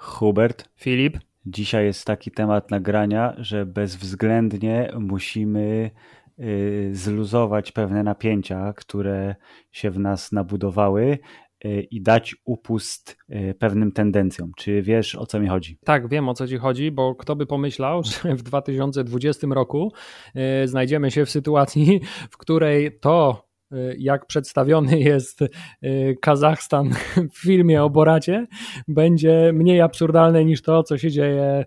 Hubert, Filip, dzisiaj jest taki temat nagrania, że bezwzględnie musimy y, zluzować pewne napięcia, które się w nas nabudowały i dać upust y, pewnym tendencjom. Czy wiesz o co mi chodzi? tak, wiem o co ci chodzi, bo kto by pomyślał, że w 2020 roku y, znajdziemy się w sytuacji, w której to, jak przedstawiony jest Kazachstan w filmie o Boracie, będzie mniej absurdalne niż to, co się dzieje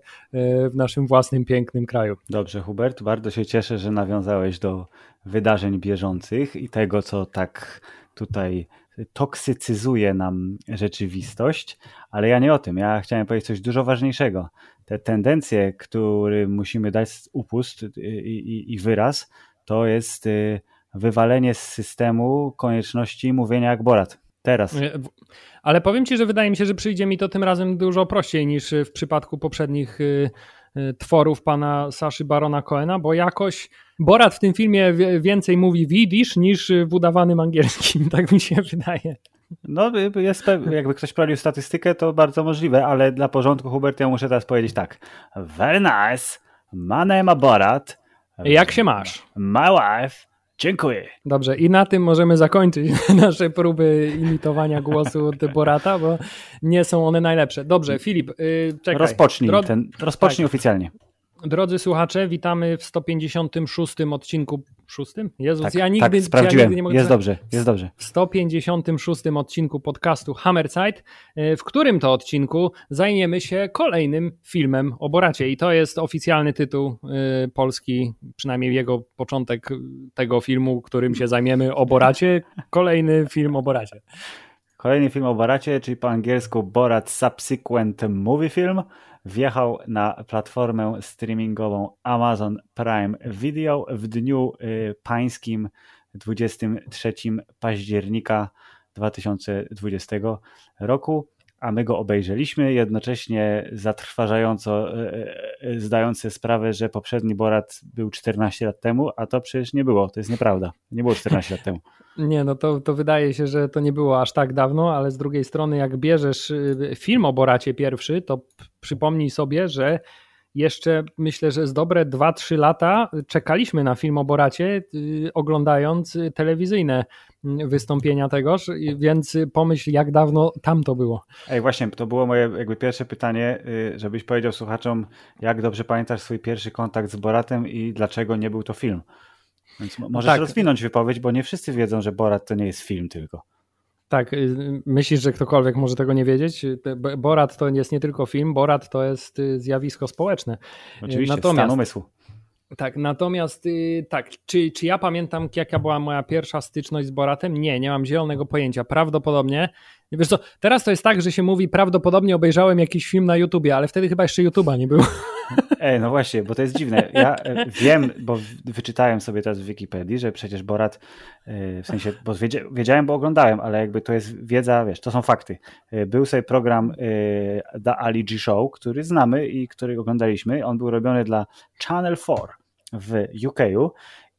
w naszym własnym pięknym kraju. Dobrze, Hubert, bardzo się cieszę, że nawiązałeś do wydarzeń bieżących i tego, co tak tutaj toksycyzuje nam rzeczywistość, ale ja nie o tym. Ja chciałem powiedzieć coś dużo ważniejszego. Te tendencje, którym musimy dać upust i, i, i wyraz, to jest y, wywalenie z systemu konieczności mówienia jak Borat. Teraz. Y, Ale powiem ci, że wydaje mi się, że przyjdzie mi to tym razem dużo prościej niż w przypadku poprzednich y, y, tworów pana Saszy Barona Coena, bo jakoś Borat w tym filmie więcej mówi w jidysz niż w udawanym angielskim, tak mi się wydaje. No, jest, jakby ktoś prowadził statystykę, to bardzo możliwe, ale dla porządku, Hubert, ja muszę teraz powiedzieć tak. Very nice. My name is Borat. Jak się masz? My wife. Dziękuję. Dobrze, i na tym możemy zakończyć nasze próby imitowania głosu od Borata, bo nie są one najlepsze. Dobrze, Filip, y, czekaj. Rozpocznij, Dro- ten, rozpocznij tak. oficjalnie. Drodzy słuchacze, witamy w 156 odcinku. Szóstym? Jezus, Tak, ja nigdy, tak sprawdziłem. ja nigdy nie mogę jest dobrze, jest dobrze. w 156 odcinku podcastu Hammerside, w którym to odcinku zajmiemy się kolejnym filmem o Boracie. I to jest oficjalny tytuł y, polski, przynajmniej jego początek tego filmu, którym się zajmiemy o Boracie. Kolejny film o Boracie. Kolejny film o Boracie, czyli po angielsku Borat Subsequent Movie Film, wjechał na platformę streamingową Amazon Prime Video w dniu y, pańskim 23 października 2020 roku, a my go obejrzeliśmy, jednocześnie zatrważająco y, y, zdając sobie sprawę, że poprzedni Borat był 14 lat temu, a to przecież nie było, to jest nieprawda. Nie było 14 lat temu. Nie, no to, to wydaje się, że to nie było aż tak dawno, ale z drugiej strony, jak bierzesz y, film o Boracie pierwszy, to przypomnij sobie, że jeszcze myślę, że z dobre 2-3 lata czekaliśmy na film o Boracie, y, oglądając telewizyjne y, wystąpienia tegoż, więc pomyśl, jak dawno tam to było. Ej, właśnie, to było moje jakby pierwsze pytanie, y, żebyś powiedział słuchaczom, jak dobrze pamiętasz swój pierwszy kontakt z Boratem i dlaczego nie był to film. Więc mo- możesz tak. rozwinąć wypowiedź, bo nie wszyscy wiedzą, że Borat to nie jest film tylko. Tak, y, myślisz, że ktokolwiek może tego nie wiedzieć? Borat to jest nie tylko film, Borat to jest y, zjawisko społeczne. Oczywiście, Natomiast- stan umysłu. Tak, natomiast y, tak, czy, czy ja pamiętam, jaka była moja pierwsza styczność z Boratem? Nie, nie mam zielonego pojęcia. Prawdopodobnie. Wiesz co, teraz to jest tak, że się mówi, prawdopodobnie obejrzałem jakiś film na YouTubie, ale wtedy chyba jeszcze YouTuba nie było. Ej, no właśnie, bo to jest dziwne. Ja e, wiem, bo wyczytałem sobie teraz w Wikipedii, że przecież Borat, e, w sensie, bo wiedzia- wiedziałem, bo oglądałem, ale jakby to jest wiedza, wiesz, to są fakty. E, Był sobie program The Ali G Show, który znamy i który oglądaliśmy. On był robiony dla Channel 4 w UK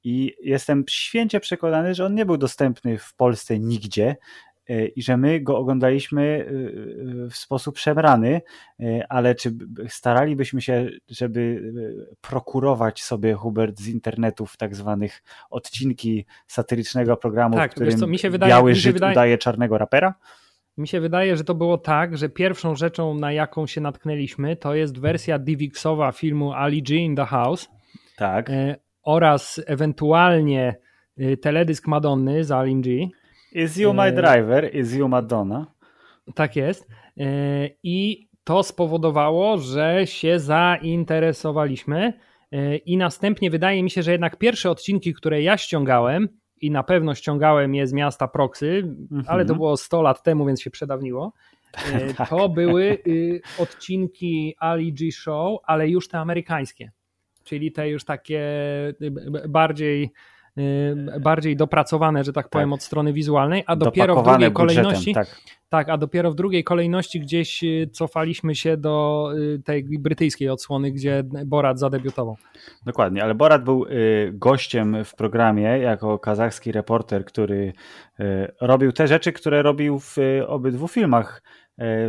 i jestem święcie przekonany, że on nie był dostępny w Polsce nigdzie i że my go oglądaliśmy e, w sposób przebrany, e, ale czy staralibyśmy się, żeby e, prokurować sobie Hubert z internetów tak zwanych odcinki satyrycznego programu, Tak, w którym co, mi się wydaje- biały mi się Żyd wydaje- udaje czarnego rapera? Mi się wydaje, że to było tak, że pierwszą rzeczą, na jaką się natknęliśmy, to jest wersja DivXowa filmu Ali G in the House Tak. e, oraz ewentualnie e, teledysk Madonny z Ali G. Is you my e, driver, is you Madonna. Tak jest. E, I to spowodowało, że się zainteresowaliśmy. E, I następnie wydaje mi się, że jednak pierwsze odcinki, które ja ściągałem, i na pewno ściągałem je z miasta Proxy, ale to było 100 lat temu, więc się przedawniło. Tak. To były y, odcinki Ali G Show, ale już te amerykańskie. Czyli te już takie y, bardziej bardziej dopracowane, że tak powiem, tak. od strony wizualnej, a dopiero w drugiej kolejności. Tak. tak. a dopiero w drugiej kolejności gdzieś cofaliśmy się do tej brytyjskiej odsłony, gdzie Borat zadebiutował. Dokładnie, ale Borat był gościem w programie jako kazachski reporter, który robił te rzeczy, które robił w obydwu filmach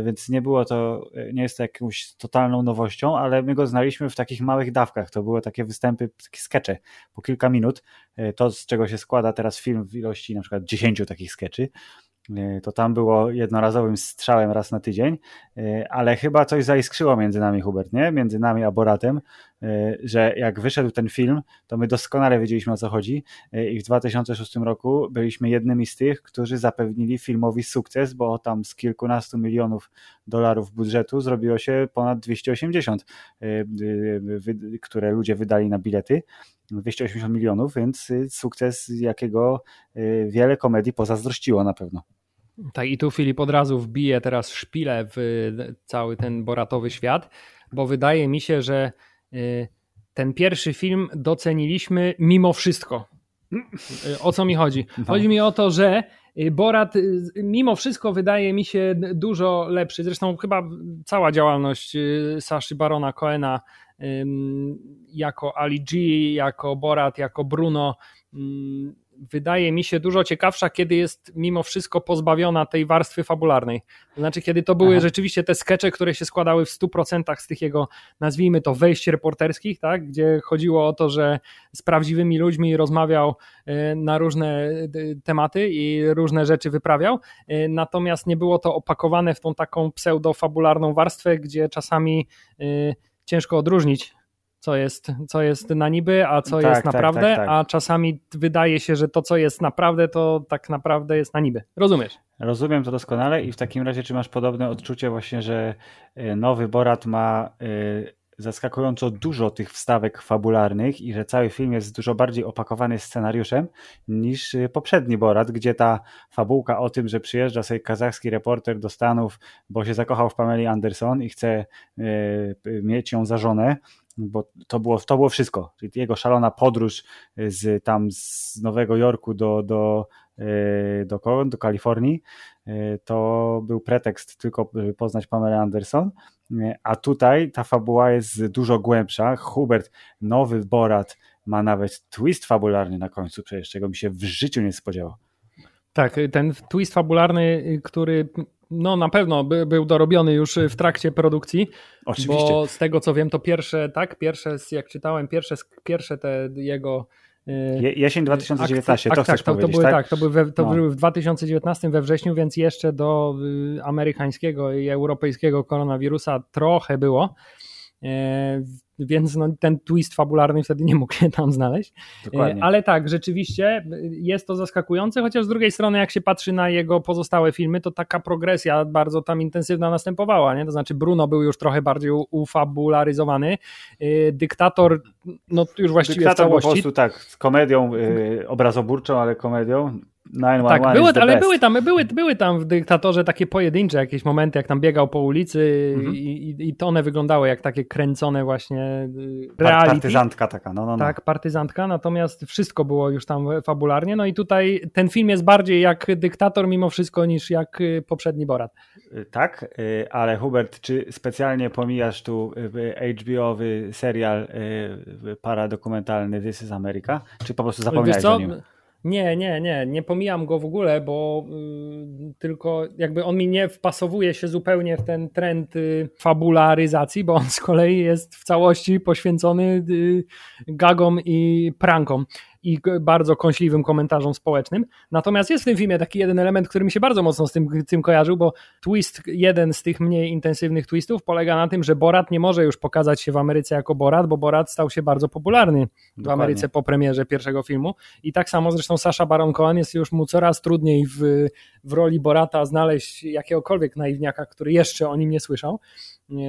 więc nie było to, e, nie jest to jakąś totalną nowością, ale my go znaliśmy w takich małych dawkach. To były takie występy, takie skecze po kilka minut. E, to, z czego się składa teraz film w ilości na przykład 10 takich skeczy, E, to tam było jednorazowym strzałem raz na tydzień, e, ale chyba coś zaiskrzyło między nami, Hubert, nie? Między nami a Boratem, e, że jak wyszedł ten film, to my doskonale wiedzieliśmy o co chodzi i w 2006 roku byliśmy jednymi z tych, którzy zapewnili filmowi sukces, bo tam z kilkunastu milionów dolarów budżetu zrobiło się ponad 280, które ludzie wydali na bilety. 280 milionów, więc sukces, jakiego wiele komedii pozazdrościło na pewno. Tak, i tu Filip od razu wbije teraz szpilę w cały ten boratowy świat, bo wydaje mi się, że y, ten pierwszy film doceniliśmy mimo wszystko. Y, o co mi chodzi? No. Chodzi mi o to, że y, Borat mimo wszystko wydaje mi się dużo lepszy. Zresztą chyba cała działalność Saszy Barona Coena jako Ali G, jako Borat, jako Bruno wydaje mi się dużo ciekawsza, kiedy jest mimo wszystko pozbawiona tej warstwy fabularnej. To znaczy, kiedy to były Aha. rzeczywiście te skecze, które się składały w 100% z tych jego, nazwijmy to, wejść reporterskich, tak? gdzie chodziło o to, że z prawdziwymi ludźmi rozmawiał e, na różne e, tematy i różne rzeczy wyprawiał. E, natomiast nie było to opakowane w tą taką pseudofabularną warstwę, gdzie czasami ciężko odróżnić co jest, co jest na niby, a co tak, jest tak, naprawdę, tak, tak, a czasami wydaje się, że to, co jest naprawdę, to tak naprawdę jest na niby. Rozumiesz? Rozumiem to doskonale i w takim razie, czy masz podobne odczucie właśnie, że e, nowy Borat ma e, zaskakująco dużo tych wstawek fabularnych i że cały film jest dużo bardziej opakowany scenariuszem niż e, poprzedni Borat, gdzie ta fabułka o tym, że przyjeżdża sobie kazachski reporter do Stanów, bo się zakochał w Pameli Anderson i chce mieć ją za żonę, bo to było, to było wszystko. Jego szalona podróż z tam z Nowego Jorku do, do, e, do, do, Kalifornii e, to był pretekst tylko, żeby poznać Pamela Anderson, a tutaj ta fabuła jest dużo głębsza. Hubert, nowy Borat ma nawet twist fabularny na końcu, przecież czego mi się w życiu nie spodziewał. Tak, ten twist fabularny, który no na pewno by, był dorobiony już w trakcie produkcji. Oczywiście. Bo z tego co wiem, to pierwsze, tak, pierwsze, jak czytałem, pierwsze, pierwsze te jego. Y, jesień 2019, to chcesz tak, powiedzieć, to były, tak? tak? to, były, we, to no. były w 2019 we wrześniu, więc jeszcze do y, amerykańskiego i europejskiego koronawirusa trochę było. E, więc no, ten twist fabularny wtedy nie mógł się tam znaleźć. Dokładnie. Ale tak, rzeczywiście jest to zaskakujące, chociaż z drugiej strony, jak się patrzy na jego pozostałe filmy, to taka progresja bardzo tam intensywna następowała. Nie? To znaczy, Bruno był już trochę bardziej ufabularyzowany. Y, dyktator, no już właściwie Dyktator w całości. po prostu tak, z komedią yy, obrazoburczą, ale komedią. Tak, były, ale były tam, były, były tam w dyktatorze takie pojedyncze jakieś momenty, jak tam biegał po ulicy mhm. i, i, to one wyglądały jak takie kręcone właśnie y, reality. Partyzantka taka, no, no, no. Tak, partyzantka, natomiast wszystko było już tam fabularnie, no i tutaj ten film jest bardziej jak dyktator mimo wszystko niż jak y, poprzedni Borat. Y, tak, ale Hubert, czy specjalnie pomijasz tu HBO-owy serial paradokumentalny This is America, czy po prostu zapomniałeś o nim? Nie, nie, nie, nie pomijam go w ogóle, bo y, tylko jakby on mi nie wpasowuje się zupełnie w ten trend y, fabularyzacji, bo on z kolei jest w całości poświęcony y, gagom i prankom i bardzo kąśliwym komentarzom społecznym. Natomiast jest w tym filmie taki jeden element, który mi się bardzo mocno z tym, tym kojarzył, bo twist, jeden z tych mniej intensywnych twistów polega na tym, że Borat nie może już pokazać się w Ameryce jako Borat, bo Borat stał się bardzo popularny Dokładnie. w Ameryce po premierze pierwszego filmu. I tak samo zresztą Sasha Baron Cohen jest już mu coraz trudniej w, w roli Borata znaleźć jakiegokolwiek naiwniaka, który jeszcze o nim nie słyszał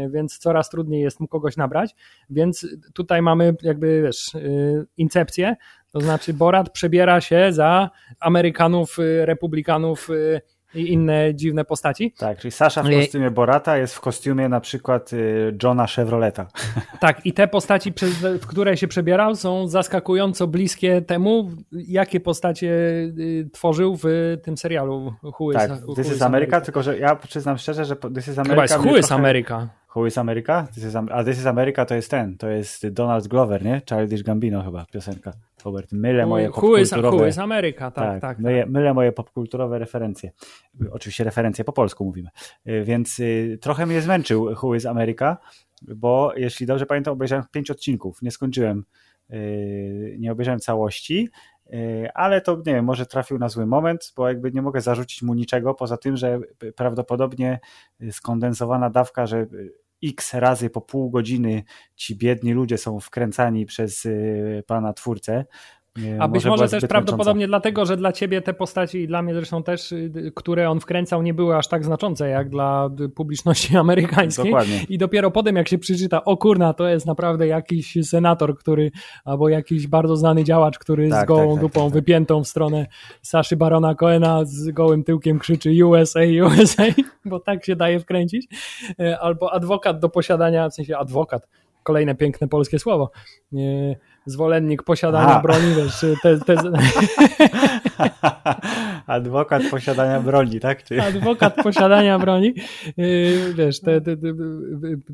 więc coraz trudniej jest mu kogoś nabrać, więc tutaj mamy jakby wiesz, y, incepcję, to znaczy Borat przebiera się za Amerykanów, y, republikanów y, i inne dziwne postaci. Tak, czyli Sasha w kostiumie Borata jest w kostiumie na przykład y, Johna Chevroleta. Tak, i te postaci, w które się przebierał, są zaskakująco bliskie temu, jakie postacie y, tworzył w tym serialu Who is, tak, This is America, America, tylko że ja przyznam szczerze, że This is America... Chyba jest Who is trochę... America. Who is America? This is, a This is America to jest ten, to jest Donald Glover, nie? Childish Gambino chyba, piosenka. Robert, mylę moje popkulturowe... Who is America, tak, tak. tak, mylę, mylę moje popkulturowe referencje. Oczywiście referencje po polsku mówimy. Y, więc y, trochę mnie zmęczył Who is America, bo jeśli dobrze pamiętam, obejrzałem pięć odcinków. Nie skończyłem, y, nie obejrzałem całości, ale to nie wiem, może trafił na zły moment, bo jakby nie mogę zarzucić mu niczego, poza tym, że prawdopodobnie skondensowana dawka, że x razy po pół godziny ci biedni ludzie są wkręcani przez y, pana twórcę, a być może, też prawdopodobnie dlatego, że dla ciebie te postaci i dla mnie zresztą też, y, które on wkręcał, nie były aż tak znaczące jak dla publiczności amerykańskiej. Dokładnie. I dopiero potem, jak się przeczyta, o kurna, to jest naprawdę jakiś senator, który, albo jakiś bardzo znany działacz, który tak, z gołą tak, tak, dupą tak, tak. wypiętą w stronę Saszy Barona Coena z gołym tyłkiem krzyczy USA, USA, bo tak się daje wkręcić. E, albo adwokat do posiadania, w sensie adwokat, kolejne piękne polskie słowo zwolennik posiadania A. broni, wiesz, te, te... Adwokat posiadania broni, tak? Czy... Adwokat posiadania broni, y, wiesz, te, te, te,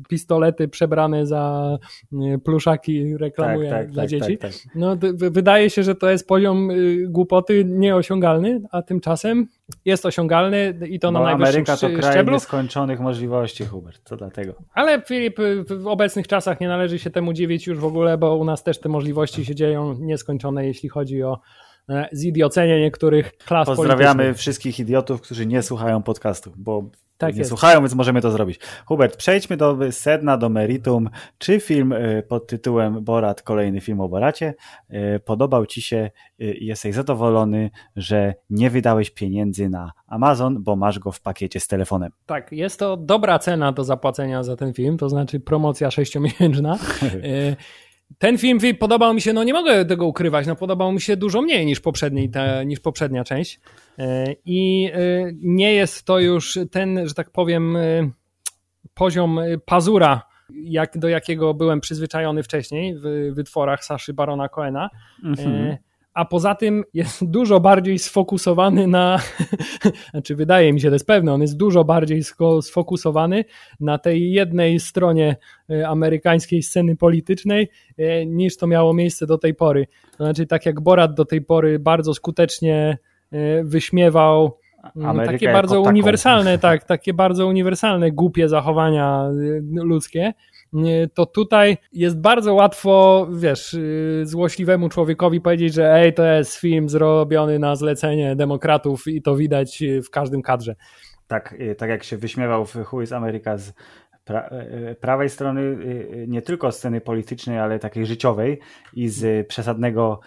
pistolety przebrane za y, pluszaki reklamuje tak, tak, dla tak, dzieci. Tak, tak. No, wydaje się, że to jest poziom y, głupoty nieosiągalny, a tymczasem jest osiągalny i to Bo na najwyższym Ameryka to kraj szczeblu. nieskończonych możliwości, Hubert, to dlatego. Ale Filip, w obecnych czasach nie należy się temu dziwić już w ogóle, bo u nas też te możliwości się dzieją nieskończone, jeśli chodzi o zidiocenie niektórych klas Pozdrawiamy wszystkich idiotów, którzy nie słuchają podcastu, bo tak nie jest. słuchają, więc możemy to zrobić. Hubert, przejdźmy do sedna, do meritum. Czy film e, pod tytułem Borat, kolejny film o Boracie, e, podobał Ci się i jesteś zadowolony, że nie wydałeś pieniędzy na Amazon, bo masz go w pakiecie z telefonem? Tak, jest to dobra cena do zapłacenia za ten film, to znaczy promocja sześciomiesięczna. Ten film podobał mi się, no nie mogę tego ukrywać, no podobał mi się dużo mniej niż, poprzedni, te, niż poprzednia część. E, I e, nie jest to już ten, że tak powiem, e, poziom pazura, jak, do jakiego byłem przyzwyczajony wcześniej w wytworach Saszy Barona Coena. Mhm a poza tym jest dużo bardziej sfokusowany na, znaczy wydaje mi się, to jest pewne, on jest dużo bardziej sfokusowany na tej jednej stronie e, amerykańskiej sceny politycznej e, niż to miało miejsce do tej pory. To znaczy tak jak Borat do tej pory bardzo skutecznie e, wyśmiewał Ameryka takie bardzo uniwersalne, tak, takie bardzo uniwersalne głupie zachowania ludzkie, to tutaj jest bardzo łatwo, wiesz, y, złośliwemu człowiekowi powiedzieć, że ej, to jest film zrobiony na zlecenie demokratów i to widać w każdym kadrze. Tak, y, tak jak się wyśmiewał w Who is America z pra y, prawej strony nie tylko sceny politycznej, ale takiej życiowej i z przesadnego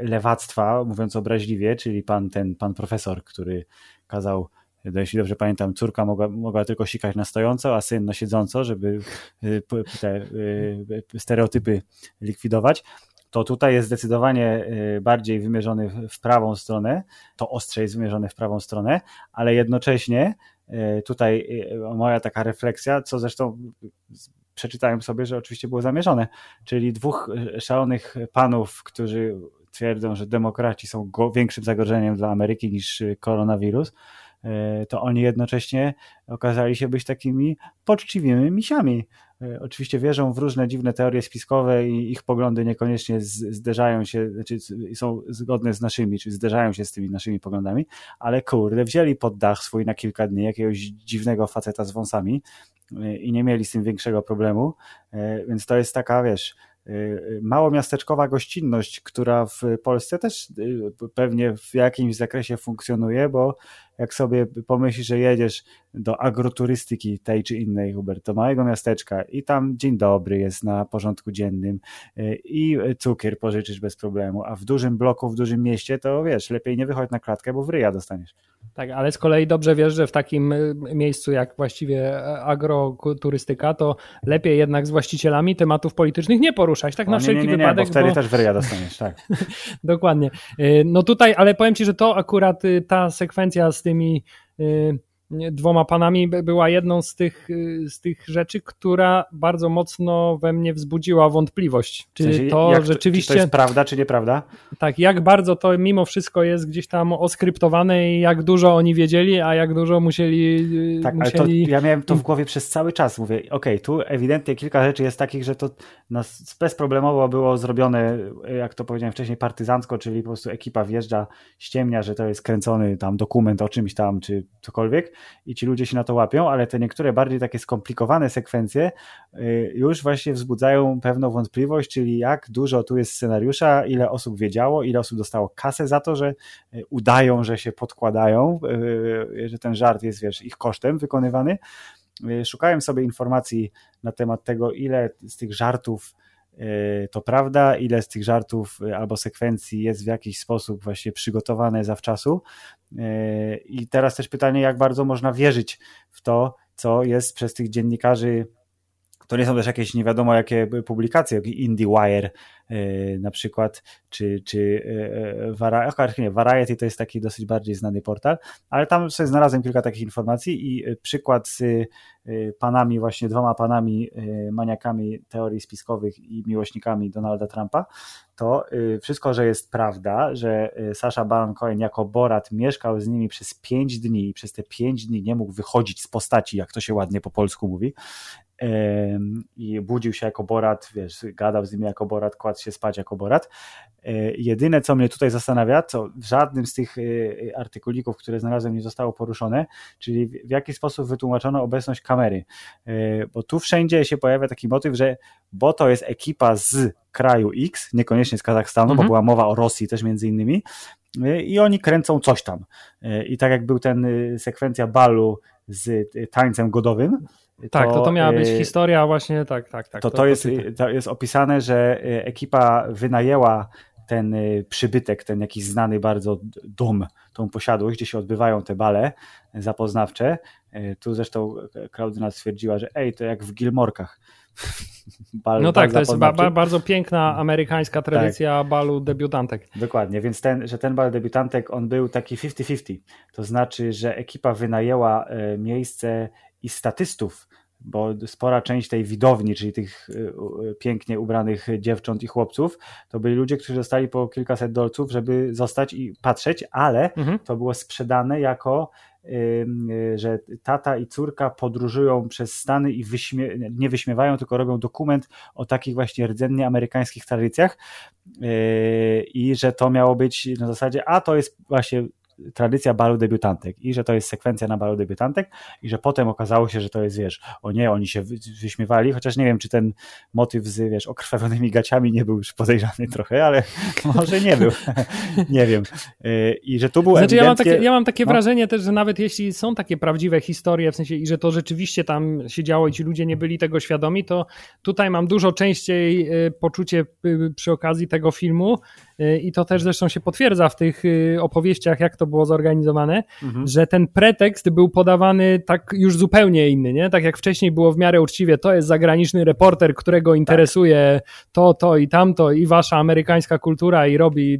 lewactwa, mówiąc obraźliwie, czyli pan ten pan profesor, który kazał jeśli dobrze pamiętam, córka mogła, mogła tylko sikać na stojąco, a syn na siedząco, żeby y, te y, stereotypy likwidować. To tutaj jest zdecydowanie y, bardziej wymierzony w prawą stronę, to ostrzej jest wymierzone w prawą stronę, ale jednocześnie tutaj moja taka refleksja, co zresztą przeczytałem sobie, że oczywiście było zamierzone, czyli dwóch szalonych panów, którzy twierdzą, że demokraci są większym zagrożeniem dla Ameryki niż koronawirus, E, to oni jednocześnie okazali się być takimi poczciwymi misiami. E, oczywiście wierzą w różne dziwne teorie spiskowe i ich poglądy niekoniecznie zderzają się, znaczy są zgodne z naszymi, czy zderzają się z tymi naszymi poglądami, ale kurde, wzięli pod dach swój na kilka dni jakiegoś dziwnego faceta z wąsami i nie mieli z tym większego problemu, więc to jest taka, wiesz, małomiasteczkowa gościnność, która w Polsce też pewnie w jakimś zakresie funkcjonuje, bo jak sobie pomyślisz, że jedziesz do agroturystyki tej czy innej, Hubert, do małego miasteczka i tam dzień dobry jest na porządku dziennym y, i cukier pożyczysz bez problemu, a w dużym bloku, w dużym mieście to wiesz, lepiej nie wychodź na klatkę, bo w ryja dostaniesz. Tak, ale z kolei dobrze wiesz, że w takim y, miejscu jak właściwie agroturystyka, to lepiej jednak z właścicielami tematów politycznych nie poruszać, tak o, na wszelki nie, nie, nie, wypadek. Bo wtedy bo... też w ryja dostaniesz, tak. Dokładnie. Y, no tutaj, ale powiem Ci, że to akurat ta sekwencja z tymi dwoma panami była jedną z tych, z tych rzeczy, która bardzo mocno we mnie wzbudziła wątpliwość. Czy w sensie, to jak, rzeczywiście. Czy to jest prawda, czy nieprawda? Tak, jak bardzo to mimo wszystko jest gdzieś tam oskryptowane i jak dużo oni wiedzieli, a jak dużo musieli. Tak, musieli... ale to, ja miałem to w głowie przez cały czas. Mówię, okej, okay, tu ewidentnie kilka rzeczy jest takich, że to nas bezproblemowo było zrobione, jak to powiedziałem wcześniej, partyzancko, czyli po prostu ekipa wjeżdża, ściemnia, że to jest kręcony tam dokument o czymś tam, czy cokolwiek i ci ludzie się na to łapią, ale te niektóre bardziej takie skomplikowane sekwencje y, już właśnie wzbudzają pewną wątpliwość, czyli jak dużo tu jest scenariusza, ile osób wiedziało, ile osób dostało kasę za to, że y, udają, że się podkładają, y, że ten żart jest, wiesz, ich kosztem wykonywany. Szukałem sobie informacji na temat tego, ile z tych żartów to prawda, ile z tych żartów albo sekwencji jest w jakiś sposób właśnie przygotowane zawczasu. I teraz też pytanie, jak bardzo można wierzyć w to, co jest przez tych dziennikarzy to nie są też jakieś nie wiadomo jakie publikacje, jak IndieWire yy, na przykład, czy, czy yy, Variety, nie, Variety to jest taki dosyć bardziej znany portal, ale tam sobie znalazłem kilka takich informacji i przykład z yy, panami, właśnie dwoma panami maniakami teorii spiskowych i miłośnikami Donalda Trumpa, to wszystko, że jest prawda, że Sasha Baron Cohen jako Borat mieszkał z nimi przez pięć dni i przez te pięć dni nie mógł wychodzić z postaci, jak to się ładnie po polsku mówi, i budził się jako Borat, wiesz, gadał z nimi jako Borat, kładł się spać jako Borat. E, jedyne, co mnie tutaj zastanawia, co w żadnym z tych e, artykulików, które znalazłem, nie zostało poruszone, czyli w jaki sposób wytłumaczono obecność kamery. E, bo tu wszędzie się pojawia taki motyw, że bo to jest ekipa z kraju X, niekoniecznie z Kazachstanu, mhm. bo była mowa o Rosji też między innymi, i oni kręcą coś tam. I tak jak był ten sekwencja balu z tańcem godowym, tak, to, to miała być y, historia właśnie, tak, tak, tak. To, to, to jest, to jest opisane, że y, ekipa wynajęła ten y, przybytek, ten jakiś znany bardzo dom, tą posiadłość, gdzie się odbywają te bale zapoznawcze. Tu zresztą Klaudyna stwierdziła, że ej, to jak w Gilmorkach. Bal, no tak, to jest ba, ba, bardzo piękna amerykańska tradycja tak. balu debiutantek. Dokładnie, więc ten, że ten bal debiutantek, on był taki 50-50. To znaczy, że ekipa wynajęła miejsce i statystów, bo spora część tej widowni, czyli tych y, pięknie ubranych dziewcząt i chłopców, to byli ludzie, którzy dostali po kilkaset dolców, żeby zostać i patrzeć, ale mhm. to było sprzedane jako że tata i córka podróżują przez Stany i wyśmie nie wyśmiewają, tylko robią dokument o takich właśnie rdzennie amerykańskich tradycjach y, i że to miało być na zasadzie, a to jest właśnie tradycja balu debiutantek i że to jest sekwencja na balu debiutantek i że potem okazało się, że to jest, wiesz, o nie, oni się wyśmiewali, chociaż nie wiem, czy ten motyw z, wiesz, okrwawionymi gaciami nie był już podejrzany trochę, ale może nie był, nie wiem. Y, I że tu był znaczy, ewidentnie... ja mam takie, ja mam takie no. wrażenie też, że nawet jeśli są takie prawdziwe historie, w sensie i że to rzeczywiście tam się działo i ci ludzie nie byli tego świadomi, to tutaj mam dużo częściej y, poczucie y, przy okazji tego filmu, i to też zresztą się potwierdza w tych y, opowieściach, jak to było zorganizowane, mhm. że ten pretekst był podawany tak już zupełnie inny, nie? Tak jak wcześniej było w miarę uczciwie, to jest zagraniczny reporter, którego interesuje tak. to, to i tamto i wasza amerykańska kultura i robi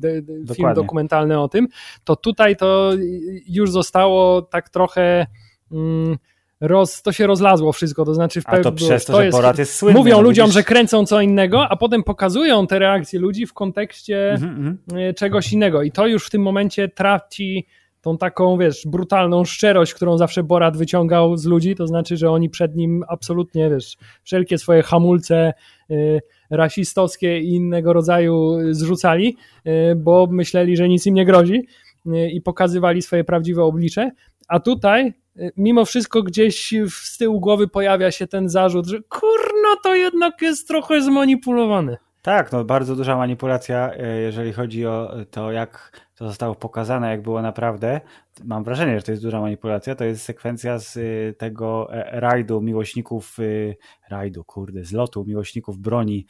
film dokumentalny o tym, to tutaj to już zostało tak trochę... Mm, roz, to się rozlazło wszystko, to znaczy w A to przez to, to jest, Borat jest słynny. Mówią no, ludziom, widzisz? że kręcą co innego, a potem pokazują te reakcje ludzi w kontekście mm -hmm. czegoś innego i to już w tym momencie traci tą taką, wiesz, brutalną szczerość, którą zawsze Borat wyciągał z ludzi, to znaczy, że oni przed nim absolutnie, wiesz, wszelkie swoje hamulce y, rasistowskie i innego rodzaju zrzucali, y, bo myśleli, że nic im nie grozi y, i pokazywali swoje prawdziwe oblicze, a tutaj mimo wszystko gdzieś z tyłu głowy pojawia się ten zarzut, że kurno to jednak jest trochę zmanipulowane. Tak, no bardzo duża manipulacja, e, jeżeli chodzi o to, jak to zostało pokazane, jak było naprawdę. Mam wrażenie, że to jest duża manipulacja. To jest sekwencja z e, tego e, rajdu miłośników, rajdu, kurde, z lotu miłośników broni,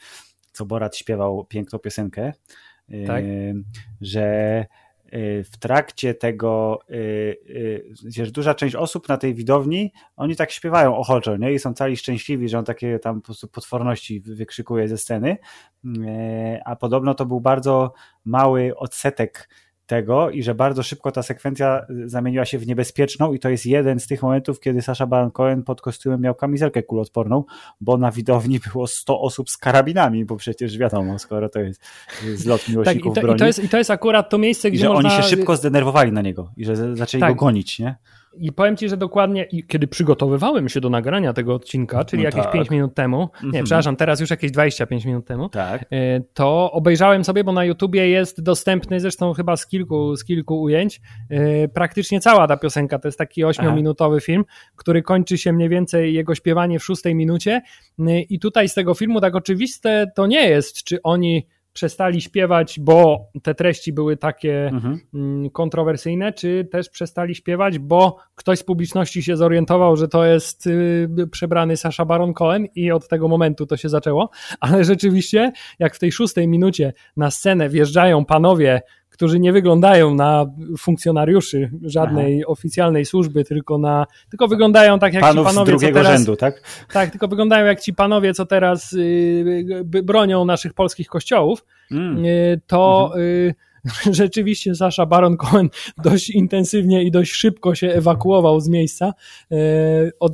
co Borat śpiewał piękną piosenkę. Tak? Że Y, w trakcie tego, że y, y, duża część osób na tej widowni, oni tak śpiewają ochoczo, nie? I są cali szczęśliwi, że on takie tam po prostu potworności wykrzykuje ze sceny, a podobno to był bardzo mały odsetek tego i że bardzo szybko ta sekwencja zamieniła się w niebezpieczną i to jest jeden z tych momentów, kiedy Sasha Baron Cohen pod kostiumem miał kamizelkę kuloodporną, bo na widowni było 100 osób z karabinami, bo przecież wiadomo, skoro to jest zlot miłośników tak, i to, broni. I to, jest, I to jest akurat to miejsce, gdzie I że można... oni się szybko zdenerwowali na niego i że zaczęli tak. go gonić, nie? I powiem ci, że dokładnie, kiedy przygotowywałem się do nagrania tego odcinka, czyli no jakieś tak. 5 minut temu, nie, mm -hmm. przepraszam, teraz już jakieś 25 minut temu, tak. E, to obejrzałem sobie, bo na YouTubie jest dostępny, zresztą chyba z kilku, z kilku ujęć, e, praktycznie cała ta piosenka. To jest taki 8-minutowy film, który kończy się mniej więcej jego śpiewanie w szóstej minucie. E, I tutaj z tego filmu tak oczywiste to nie jest, czy oni przestali śpiewać, bo te treści były takie mhm. Mm, kontrowersyjne, czy też przestali śpiewać, bo ktoś z publiczności się zorientował, że to jest y, przebrany Sasha Baron Cohen i od tego momentu to się zaczęło. Ale rzeczywiście, jak w tej szóstej minucie na scenę wjeżdżają panowie którzy nie wyglądają na funkcjonariuszy żadnej Aha. oficjalnej służby, tylko na, tylko wyglądają tak jak Panów ci panowie, z drugiego teraz, rzędu, tak? Tak, tylko wyglądają jak ci panowie, co teraz y, bronią naszych polskich kościołów, mm. y, to mhm. y, rzeczywiście Sasha Baron Cohen dość intensywnie i dość szybko się ewakuował z miejsca, od,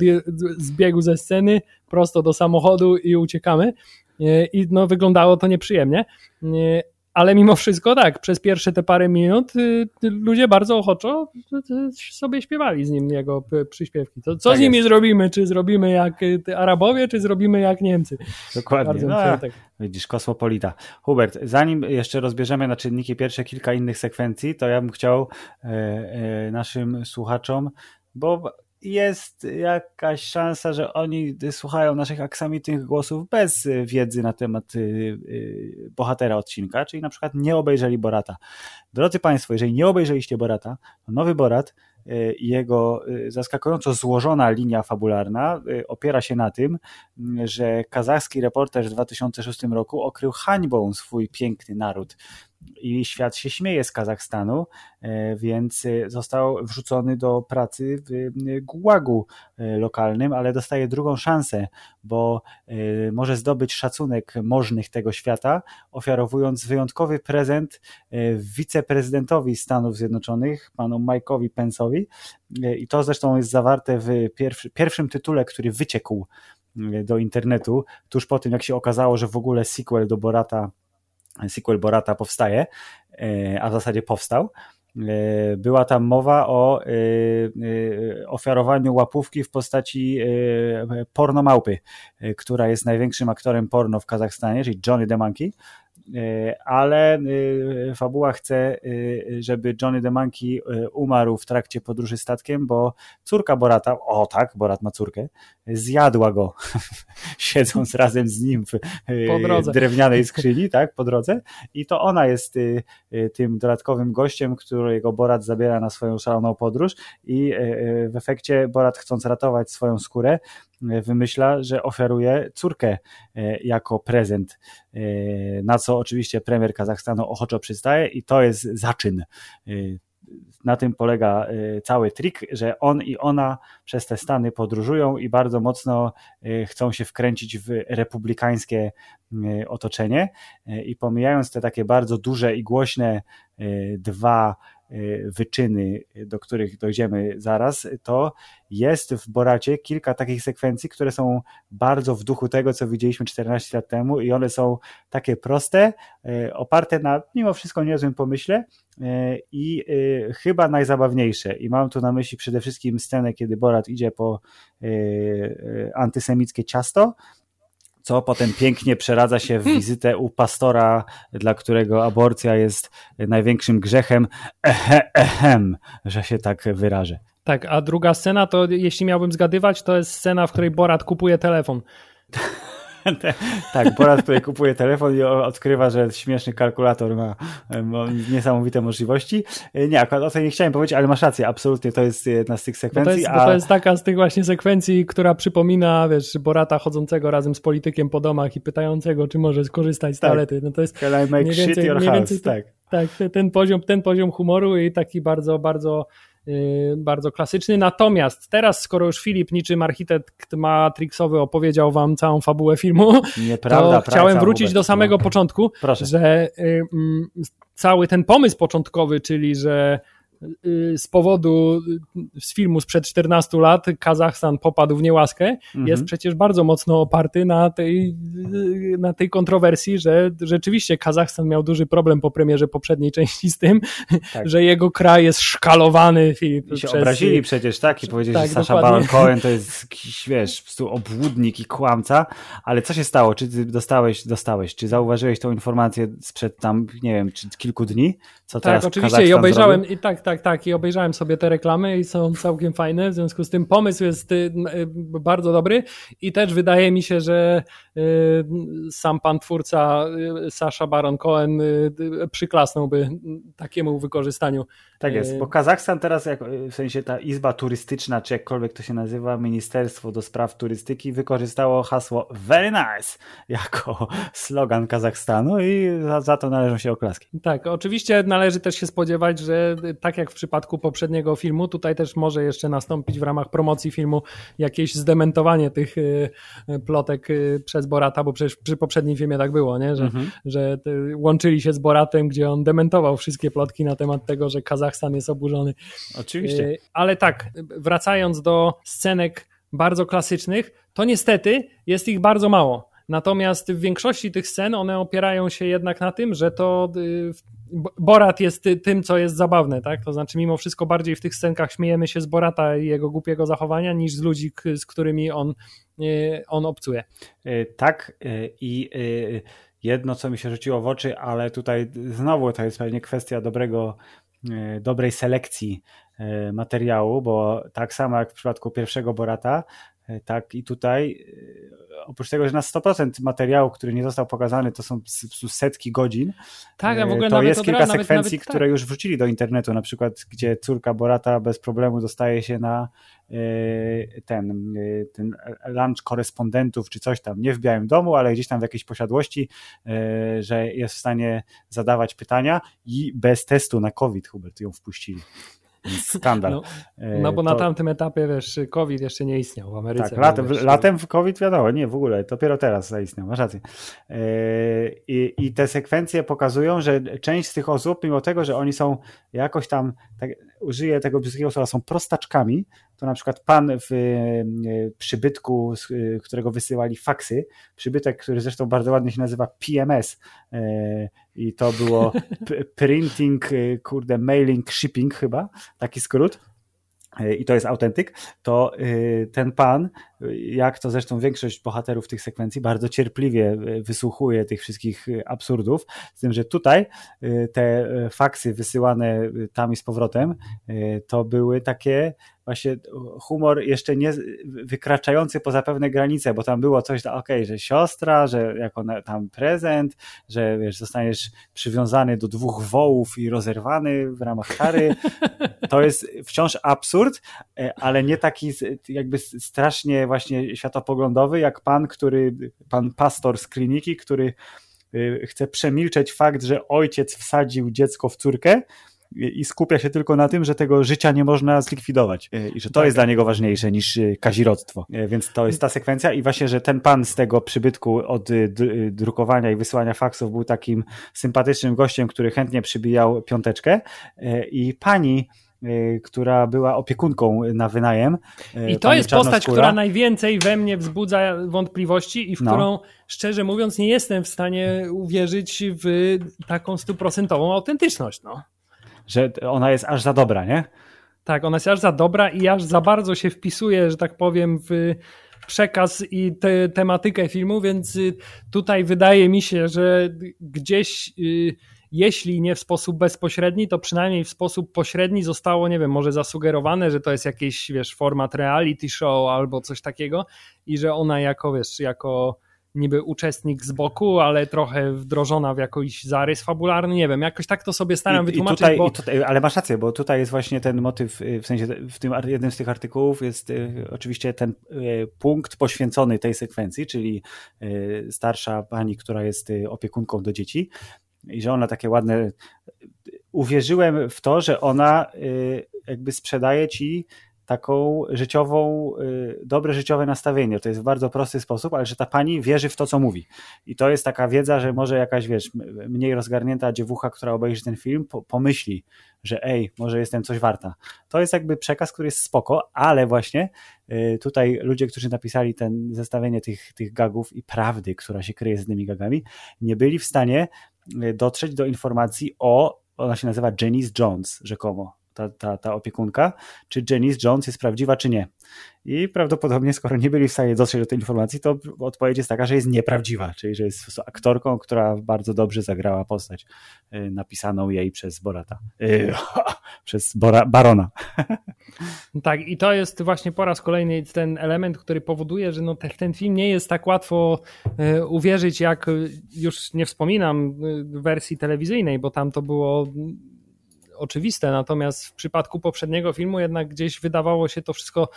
zbiegł ze sceny prosto do samochodu i uciekamy. I no, wyglądało to nieprzyjemnie ale mimo wszystko tak, przez pierwsze te parę minut y, ludzie bardzo ochoczo sobie śpiewali z nim jego przyśpiewki. To, co tak z nimi jest. zrobimy? Czy zrobimy jak y, Arabowie, czy zrobimy jak Niemcy? Dokładnie. No, tak. Widzisz, kosmopolita. Hubert, zanim jeszcze rozbierzemy na czynniki pierwsze kilka innych sekwencji, to ja bym chciał e, e, naszym słuchaczom, bo jest jakaś szansa, że oni słuchają naszych aksamitnych głosów bez wiedzy na temat y, y, bohatera odcinka, czyli na przykład nie obejrzeli Borata. Drodzy Państwo, jeżeli nie obejrzeliście Borata, to nowy Borat y, jego zaskakująco złożona linia fabularna opiera się na tym, że kazachski reporter w 2006 roku okrył hańbą swój piękny naród i świat się śmieje z Kazachstanu, e, więc e, został wrzucony do pracy w e, gułagu lokalnym, ale dostaje drugą szansę, bo może zdobyć szacunek możnych tego świata, ofiarowując wyjątkowy prezent wiceprezydentowi Stanów Zjednoczonych, panu Mike'owi Pence'owi. I to zresztą jest zawarte w pierwszy, pierwszym tytule, który wyciekł do internetu, tuż po tym jak się okazało, że w ogóle sequel do Borata sequel Borata powstaje, e, a w zasadzie powstał. E, była tam mowa o e, ofiarowaniu łapówki w postaci porno małpy, która jest największym aktorem porno w Kazachstanie, czyli Johnny the Monkey. E, ale e, fabuła chce, e, żeby Johnny the Monkey umarł w trakcie podróży statkiem, bo córka Borata, o tak, Borat ma córkę, zjadła go, siedząc razem z nim w drewnianej skrzyni, tak, po drodze. I to ona jest tym dodatkowym gościem, którego Borat zabiera na swoją szaloną podróż. I w efekcie Borat chcąc ratować swoją skórę, wymyśla, że oferuje córkę jako prezent, na co oczywiście premier Kazachstanu ochoczo przystaje i to jest zaczyn. Y, na tym polega cały trik, że on i ona przez te Stany podróżują i bardzo mocno chcą się wkręcić w republikańskie otoczenie i pomijając te takie bardzo duże i głośne dwa wyczyny, do których dojdziemy zaraz, to jest w Boracie kilka takich sekwencji, które są bardzo w duchu tego, co widzieliśmy 14 lat temu i one są takie proste, y, oparte na mimo wszystko niezłym pomyśle y, i chyba najzabawniejsze. I mam tu na myśli przede wszystkim scenę, kiedy Borat idzie po antysemickie ciasto, co potem pięknie przeradza się w hmm. wizytę u pastora, dla którego aborcja jest największym grzechem. Ehe, ehem, że się tak wyrażę. Tak, a druga scena to, jeśli miałbym zgadywać, to jest scena, w której Borat kupuje telefon. tak, Borat tutaj kupuje telefon i odkrywa, że śmieszny kalkulator ma, ma niesamowite możliwości. Nie, akurat o tym nie chciałem powiedzieć, ale masz rację, absolutnie to jest jedna z tych sekwencji. Bo to, jest, a... bo to jest taka z tych właśnie sekwencji, która przypomina, wiesz, Borata chodzącego razem z politykiem po domach i pytającego, czy może skorzystać z tak. toalety. No to jest Can I make shit your house? tak. Tak, ten poziom, ten poziom humoru i taki bardzo, bardzo bardzo klasyczny. Natomiast teraz, skoro już Filip niczym architekt Matrixowy opowiedział wam całą fabułę filmu, Nieprawda, to chciałem wrócić do samego początku, Proszę. że cały ten pomysł początkowy, czyli że Y, z powodu y, z filmu sprzed 14 lat Kazachstan popadł w niełaskę, mhm. jest przecież bardzo mocno oparty na tej, y, na tej kontrowersji, że rzeczywiście Kazachstan miał duży problem po premierze poprzedniej części z tym, tak. że jego kraj jest szkalowany. Filip, I się przez... obrazili przecież, tak? I powiedzieli, tak, że Sasha Baron Cohen to jest jakiś, wiesz, po prostu obłudnik i kłamca, ale co się stało? Czy ty dostałeś, dostałeś, czy zauważyłeś tą informację sprzed tam, nie wiem, czy kilku dni? Co tak, oczywiście i obejrzałem, i tak, tak, tak, i obejrzałem sobie te reklamy i są całkiem fajne, w związku z tym pomysł jest y, y, bardzo dobry i też wydaje mi się, że y, sam pan twórca Sasha Baron Cohen przyklasnąłby takiemu wykorzystaniu. Tak jest, bo Kazachstan teraz, jak, w sensie ta izba turystyczna, czy jakkolwiek to się nazywa, Ministerstwo do Spraw Turystyki wykorzystało hasło Very Nice jako slogan Kazachstanu i za, za to należą się oklaski. Tak, oczywiście należy też się spodziewać, że tak jak w przypadku poprzedniego filmu, tutaj też może jeszcze nastąpić w ramach promocji filmu jakieś zdementowanie tych y, plotek przez Borata, bo przecież przy poprzednim filmie tak było, nie? Że, mhm. że łączyli się z Boratem, gdzie on dementował wszystkie plotki na temat tego, że Kazachstan jest oburzony. Oczywiście. Y, ale tak, wracając do scenek bardzo klasycznych, to niestety jest ich bardzo mało. Natomiast w większości tych scen one opierają się jednak na tym, że to Borat jest tym, co jest zabawne, tak? To znaczy, mimo wszystko bardziej w tych scenkach śmiejemy się z Borata i jego głupiego zachowania, niż z ludzi, z którymi on, e, on obcuje. Tak, i jedno, co mi się rzuciło w oczy, ale tutaj znowu to jest pewnie kwestia dobrego, dobrej selekcji materiału, bo tak samo jak w przypadku pierwszego Borata, tak i tutaj oprócz tego, że na 100% materiału, który nie został pokazany, to są setki godzin. Tak, a w ogóle to jest kilka nawet, sekwencji, nawet, które tak. już wrzucili do internetu, na przykład, gdzie córka Borata bez problemu dostaje się na e, ten, e, ten lunch korespondentów, czy coś tam, nie w Białym Domu, ale gdzieś tam w jakiejś posiadłości, e, że jest w stanie zadawać pytania i bez testu na COVID, Hubert, ją wpuścili skandal. No, no bo to... na tamtym etapie, wiesz, COVID jeszcze nie istniał w Ameryce. Tak, latem, wiesz, latem w COVID wiadomo, nie w ogóle, dopiero teraz zaistniał, masz rację. I, I te sekwencje pokazują, że część z tych osób, mimo tego, że oni są jakoś tam, tak, użyję tego brzydkiego słowa, są prostaczkami, to na przykład pan w e, przybytku, z którego wysyłali faksy, przybytek, który zresztą bardzo ładnie się nazywa PMS e, i to było printing, e, kurde, mailing, shipping chyba, taki skrót. I to jest autentyk, to ten pan, jak to zresztą większość bohaterów tych sekwencji, bardzo cierpliwie wysłuchuje tych wszystkich absurdów, z tym, że tutaj te faksy wysyłane tam i z powrotem, to były takie właśnie humor jeszcze nie wykraczający poza pewne granice, bo tam było coś, okej, okay, że siostra, że jako tam prezent, że wiesz, zostaniesz przywiązany do dwóch wołów i rozerwany w ramach kary. To jest wciąż absurd, e, ale nie taki jakby strasznie właśnie światopoglądowy, jak pan, który, pan pastor z kliniki, który y, chce przemilczeć fakt, że ojciec wsadził dziecko w córkę, i skupia się tylko na tym, że tego życia nie można zlikwidować e, i że to tak. jest dla niego ważniejsze niż e, kazirodztwo. Więc to jest ta sekwencja i właśnie, że ten pan z tego przybytku od drukowania i wysyłania faksów był takim sympatycznym gościem, który chętnie przybijał piąteczkę i pani która była opiekunką na wynajem. I to jest postać, która najwięcej we mnie wzbudza wątpliwości i w no. którą, szczerze mówiąc, nie jestem w stanie uwierzyć w taką stuprocentową autentyczność. No że ona jest aż za dobra, nie? Tak, ona jest aż za dobra i aż za bardzo się wpisuje, że tak powiem, w przekaz i te, tematykę filmu, więc y, tutaj wydaje mi się, że gdzieś y, jeśli nie w sposób bezpośredni, to przynajmniej w sposób pośredni zostało, nie wiem, może zasugerowane, że to jest jakiś, wiesz, format reality show albo coś takiego i że ona jako, wiesz, jako niby uczestnik z boku, ale trochę wdrożona w jakiś zarys fabularny, nie wiem, jakoś tak to sobie staram I, wytłumaczyć. I tutaj, bo... i tutaj, ale masz rację, bo tutaj jest właśnie ten motyw, y, w sensie w tym jednym z tych artykułów jest y, oczywiście ten y, punkt poświęcony tej sekwencji, czyli starsza pani, która jest opiekunką do dzieci i że ona takie ładne uwierzyłem w to, że ona y, jakby sprzedaje ci taką życiową, y, dobre życiowe nastawienie. To jest w bardzo prosty sposób, ale że ta pani wierzy w to, co mówi. I to jest taka wiedza, że może jakaś, wiesz, mniej rozgarnięta dziewucha, która obejrzy ten film, pomyśli, że ej, może jestem coś warta. To jest jakby przekaz, który jest spoko, ale właśnie y, tutaj ludzie, którzy napisali ten zestawienie tych, tych gagów i prawdy, która się kryje z tymi gagami, nie byli w stanie dotrzeć do informacji o, ona się nazywa Janice Jones rzekomo, ta, ta, ta opiekunka, czy Janice Jones jest prawdziwa, czy nie. I prawdopodobnie, skoro nie byli w stanie dotrzeć do tej informacji, to odpowiedź jest taka, że jest nieprawdziwa, czyli że jest aktorką, która bardzo dobrze zagrała postać y, napisaną jej przez Borata. Yy, przez Bora, Barona. Tak, i to jest właśnie po raz kolejny ten element, który powoduje, że no ten, film nie jest tak łatwo y, uwierzyć, jak już nie wspominam y, wersji telewizyjnej, bo tam to było oczywiste, natomiast w przypadku poprzedniego filmu jednak gdzieś wydawało się to wszystko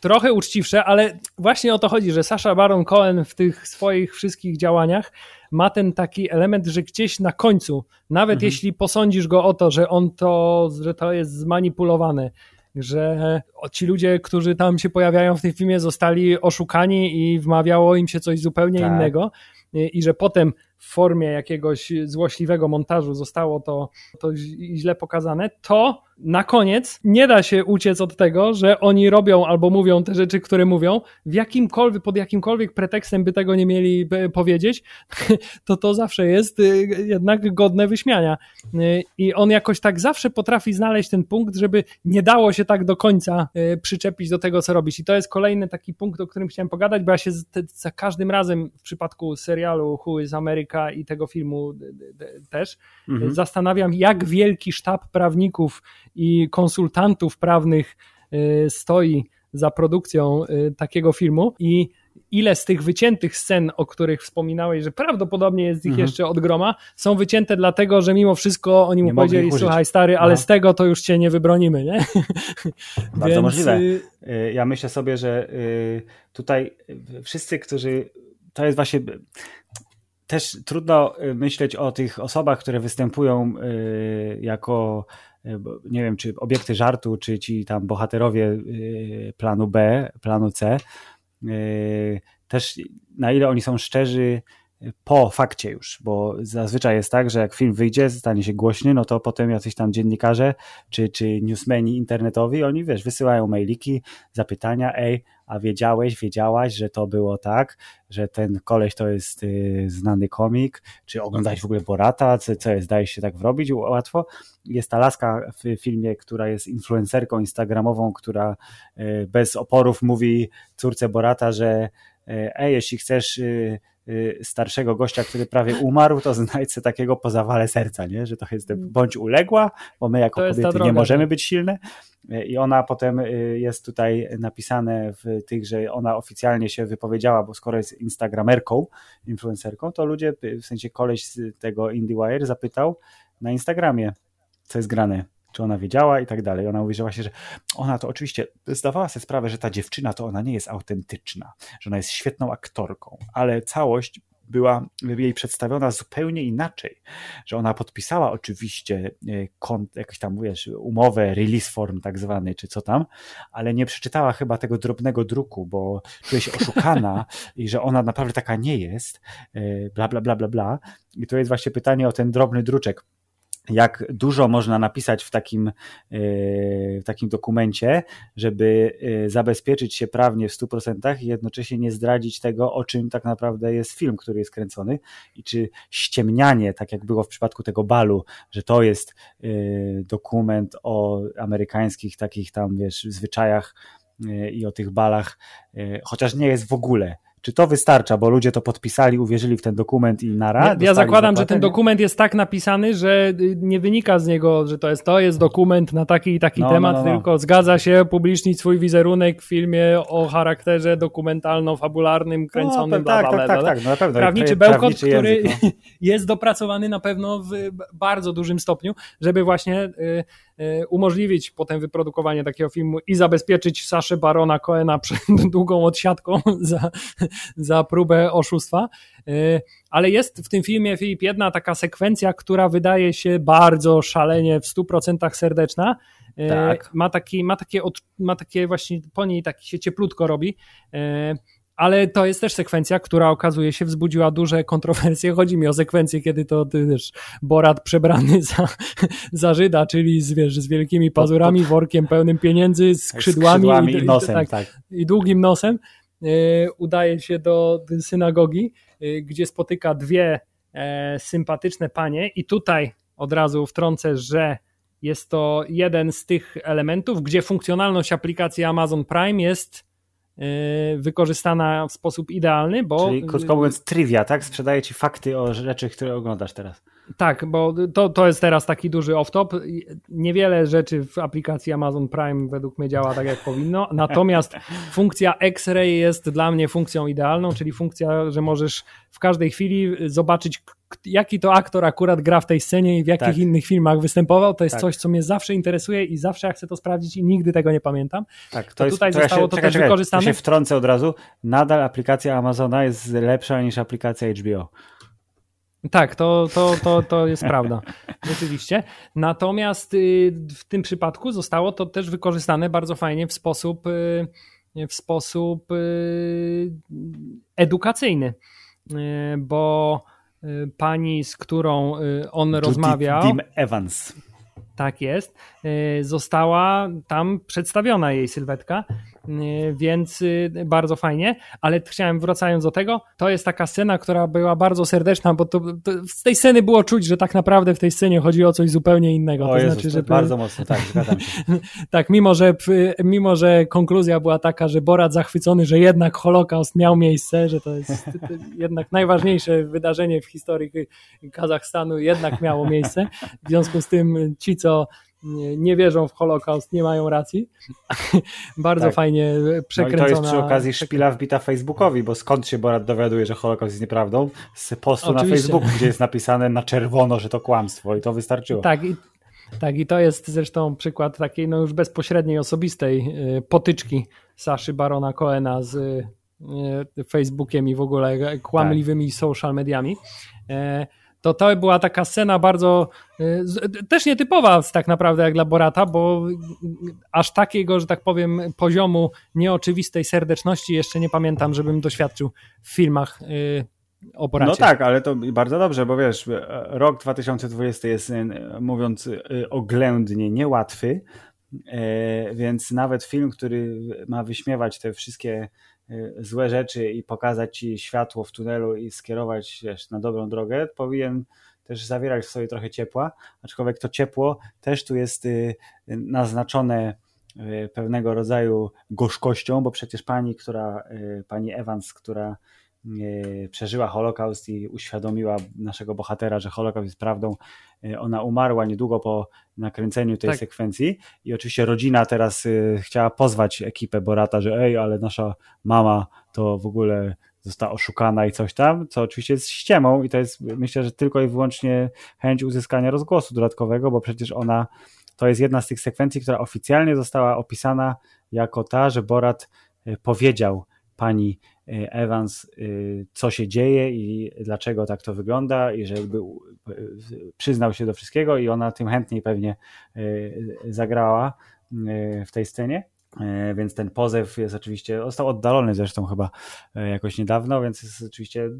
trochę uczciwsze, ale właśnie o to chodzi, że Sasha Baron Cohen w tych swoich wszystkich działaniach ma ten taki element, że gdzieś na końcu, nawet mhm. jeśli posądzisz go o to, że on to, że to jest zmanipulowane, że ci ludzie, którzy tam się pojawiają w tym filmie, zostali oszukani i wmawiało im się coś zupełnie tak. innego i że potem w formie jakiegoś złośliwego montażu zostało to, to źle pokazane, to na koniec nie da się uciec od tego, że oni robią albo mówią te rzeczy, które mówią, w jakimkolwiek, pod jakimkolwiek pretekstem by tego nie mieli powiedzieć, to to zawsze jest y, jednak godne wyśmiania. Y, I on jakoś tak zawsze potrafi znaleźć ten punkt, żeby nie dało się tak do końca y, przyczepić do tego, co robić. I to jest kolejny taki punkt, o którym chciałem pogadać, bo ja się za każdym razem w przypadku serialu Who is America i tego filmu też mhm. zastanawiam, jak wielki sztab prawników i konsultantów prawnych y, stoi za produkcją y, takiego filmu i ile z tych wyciętych scen, o których wspominałeś, że prawdopodobnie jest ich mhm. jeszcze od groma, są wycięte dlatego, że mimo wszystko oni mu nie powiedzieli, słuchaj stary, ale no. z tego to już cię nie wybronimy, nie? Bardzo Więc... możliwe. Y, ja myślę sobie, że tutaj wszyscy, którzy to jest właśnie też trudno myśleć o tych osobach, które występują jako nie wiem, czy obiekty żartu, czy ci tam bohaterowie y, planu B, planu C, y, też na ile oni są szczerzy po fakcie już, bo zazwyczaj jest tak, że jak film wyjdzie, stanie się głośny, no to potem jacyś tam dziennikarze czy, czy newsmeni internetowi, oni wiesz, wysyłają mailiki, zapytania, ej, a wiedziałeś, wiedziałaś, że to było tak, że ten koleś to jest y, znany komik, czy oglądałeś w ogóle Borata, co, co jest, dajesz się tak wrobić łatwo. Jest ta laska w filmie, która jest influencerką instagramową, która y, bez oporów mówi córce Borata, że ej, jeśli chcesz Y, starszego gościa, który prawie umarł, to znajdź sobie takiego po zawale serca, nie? że to jest mm. bądź uległa, bo my jako kobiety droga, nie możemy być silne y, i ona potem y, jest tutaj napisane w tych, że ona oficjalnie się wypowiedziała, bo skoro jest instagramerką, influencerką, to ludzie, w sensie koleś z tego IndieWire zapytał na Instagramie, co jest grane czy ona wiedziała i tak dalej. Ona mówi, że właśnie, że ona to oczywiście zdawała sobie sprawę, że ta dziewczyna to ona nie jest autentyczna, że ona jest świetną aktorką, ale całość była jej przedstawiona zupełnie inaczej, że ona podpisała oczywiście e, kont, jakiś tam, wiesz, umowę, release form tak zwany, czy co tam, ale nie przeczytała chyba tego drobnego druku, bo czuje się oszukana i że ona naprawdę taka nie jest, e, bla, bla, bla, bla, bla. I to jest właśnie pytanie o ten drobny druczek jak dużo można napisać w takim, e, w takim dokumencie, żeby e, zabezpieczyć się prawnie w 100% i jednocześnie nie zdradzić tego, o czym tak naprawdę jest film, który jest kręcony i czy ściemnianie, tak jak było w przypadku tego balu, że to jest e, dokument o amerykańskich takich tam, wiesz, zwyczajach i o tych balach, chociaż nie jest w ogóle czy to wystarcza, bo ludzie to podpisali, uwierzyli w ten dokument i nara? Ja, ja zakładam, że ten dokument jest tak napisany, że nie wynika z niego, że to jest to jest dokument na taki i taki no, no temat, no, no, tylko zgadza się publicznić swój wizerunek w filmie o charakterze dokumentalno-fabularnym, kręconym, no, tak, bla, bla, tak, tak, tak, no, na pewno. Prawniczy bełkot, który język, no. jest dopracowany na pewno w bardzo dużym stopniu, żeby właśnie y, umożliwić potem wyprodukowanie takiego filmu i zabezpieczyć Saszę Barona Coena przed długą odsiadką za, za próbę oszustwa. Ale jest w tym filmie, Filip, jedna taka sekwencja, która wydaje się bardzo szalenie w 100% serdeczna. Tak. Ma, taki, ma, takie, ma takie właśnie, po niej tak się cieplutko robi ale to jest też sekwencja, która okazuje się wzbudziła duże kontrowersje. Chodzi mi o sekwencję, kiedy to wiesz, Borat przebrany za, za Żyda, czyli z, wiesz, z wielkimi pazurami, workiem pełnym pieniędzy, skrzydłami, skrzydłami i, i, nosem, tak, tak. i długim nosem. E, udaje się do synagogi, e, gdzie spotyka dwie e, sympatyczne panie i tutaj od razu wtrącę, że jest to jeden z tych elementów, gdzie funkcjonalność aplikacji Amazon Prime jest Y, wykorzystana w sposób idealny, bo... Czyli krótko mówiąc trivia, tak? Sprzedaje ci fakty o rzeczy, które oglądasz teraz. Tak, bo to, to jest teraz taki duży off-top. Niewiele rzeczy w aplikacji Amazon Prime według mnie działa tak, jak powinno. Natomiast funkcja X-Ray jest dla mnie funkcją idealną, czyli funkcja, że możesz w każdej chwili zobaczyć, jaki to aktor akurat gra w tej scenie i w jakich tak. innych filmach występował. To jest tak. coś, co mnie zawsze interesuje i zawsze ja chcę to sprawdzić i nigdy tego nie pamiętam. Tak, to, to jest, tutaj to zostało ja się, to czekaj, też wykorzystane. To się wtrącę od razu. Nadal aplikacja Amazona jest lepsza niż aplikacja HBO. Tak, to, to, to, to jest prawda, rzeczywiście. Natomiast y, w tym przypadku zostało to też wykorzystane bardzo fajnie w sposób, y, w sposób y, edukacyjny, bo pani, z którą on Judy rozmawiał. Dim Evans. Tak jest. Została tam przedstawiona jej sylwetka Y, więc y, bardzo fajnie, ale chciałem wracając do tego, to jest taka scena, która była bardzo serdeczna, bo to, to z tej sceny było czuć, że tak naprawdę w tej scenie chodzi o coś zupełnie innego. O to Jezus, znaczy, że bardzo mocno, tak, zgadzam się. tak, mimo że, mimo że konkluzja była taka, że Borat zachwycony, że jednak Holokaust miał miejsce, że to jest jednak najważniejsze wydarzenie w historii Kazachstanu jednak miało miejsce. W związku z tym ci, co nie wierzą w Holokaust, nie mają racji. Bardzo tak. fajnie przekręcona. No i to jest przy okazji szpila wbita Facebookowi, bo skąd się Borat dowiaduje, że Holokaust jest nieprawdą? Z postu Oczywiście. na Facebooku, gdzie jest napisane na czerwono, że to kłamstwo i to wystarczyło. Tak, i, tak, i to jest zresztą przykład takiej no już bezpośredniej, osobistej y, potyczki Saszy Barona Coena z y, Facebookiem i w ogóle kłamliwymi tak. social mediami. E, to to była taka scena bardzo y, też nietypowa tak naprawdę jak dla Borata, bo aż takiego, że tak powiem, poziomu nieoczywistej serdeczności jeszcze nie pamiętam, żebym doświadczył w filmach y, o Boracie. No tak, ale to bardzo dobrze, bo wiesz, rok 2020 jest y, mówiąc oględnie niełatwy, więc nawet film, który ma wyśmiewać te wszystkie Y, złe rzeczy i pokazać ci światło w tunelu i skierować wiesz, na dobrą drogę, powinien też zawierać w sobie trochę ciepła, aczkolwiek to ciepło też tu jest y, naznaczone y, pewnego rodzaju gorzkością, bo przecież pani, która, pani Evans, która przeżyła Holokaust i uświadomiła naszego bohatera, że Holokaust jest prawdą. E, ona umarła niedługo po nakręceniu tej tak. sekwencji i oczywiście rodzina teraz e, chciała pozwać ekipę Borata, że ej, ale nasza mama to w ogóle została oszukana i coś tam, co oczywiście jest ściemą i to jest myślę, że tylko i wyłącznie chęć uzyskania rozgłosu dodatkowego, bo przecież ona to jest jedna z tych sekwencji, która oficjalnie została opisana jako ta, że Borat e, powiedział pani Y, Evans, y, co się dzieje i dlaczego tak to wygląda, i że jakby przyznał się do wszystkiego, i ona tym chętniej pewnie y, zagrała w tej scenie. E, więc ten pozew jest oczywiście, został oddalony zresztą chyba e, jakoś niedawno, więc jest oczywiście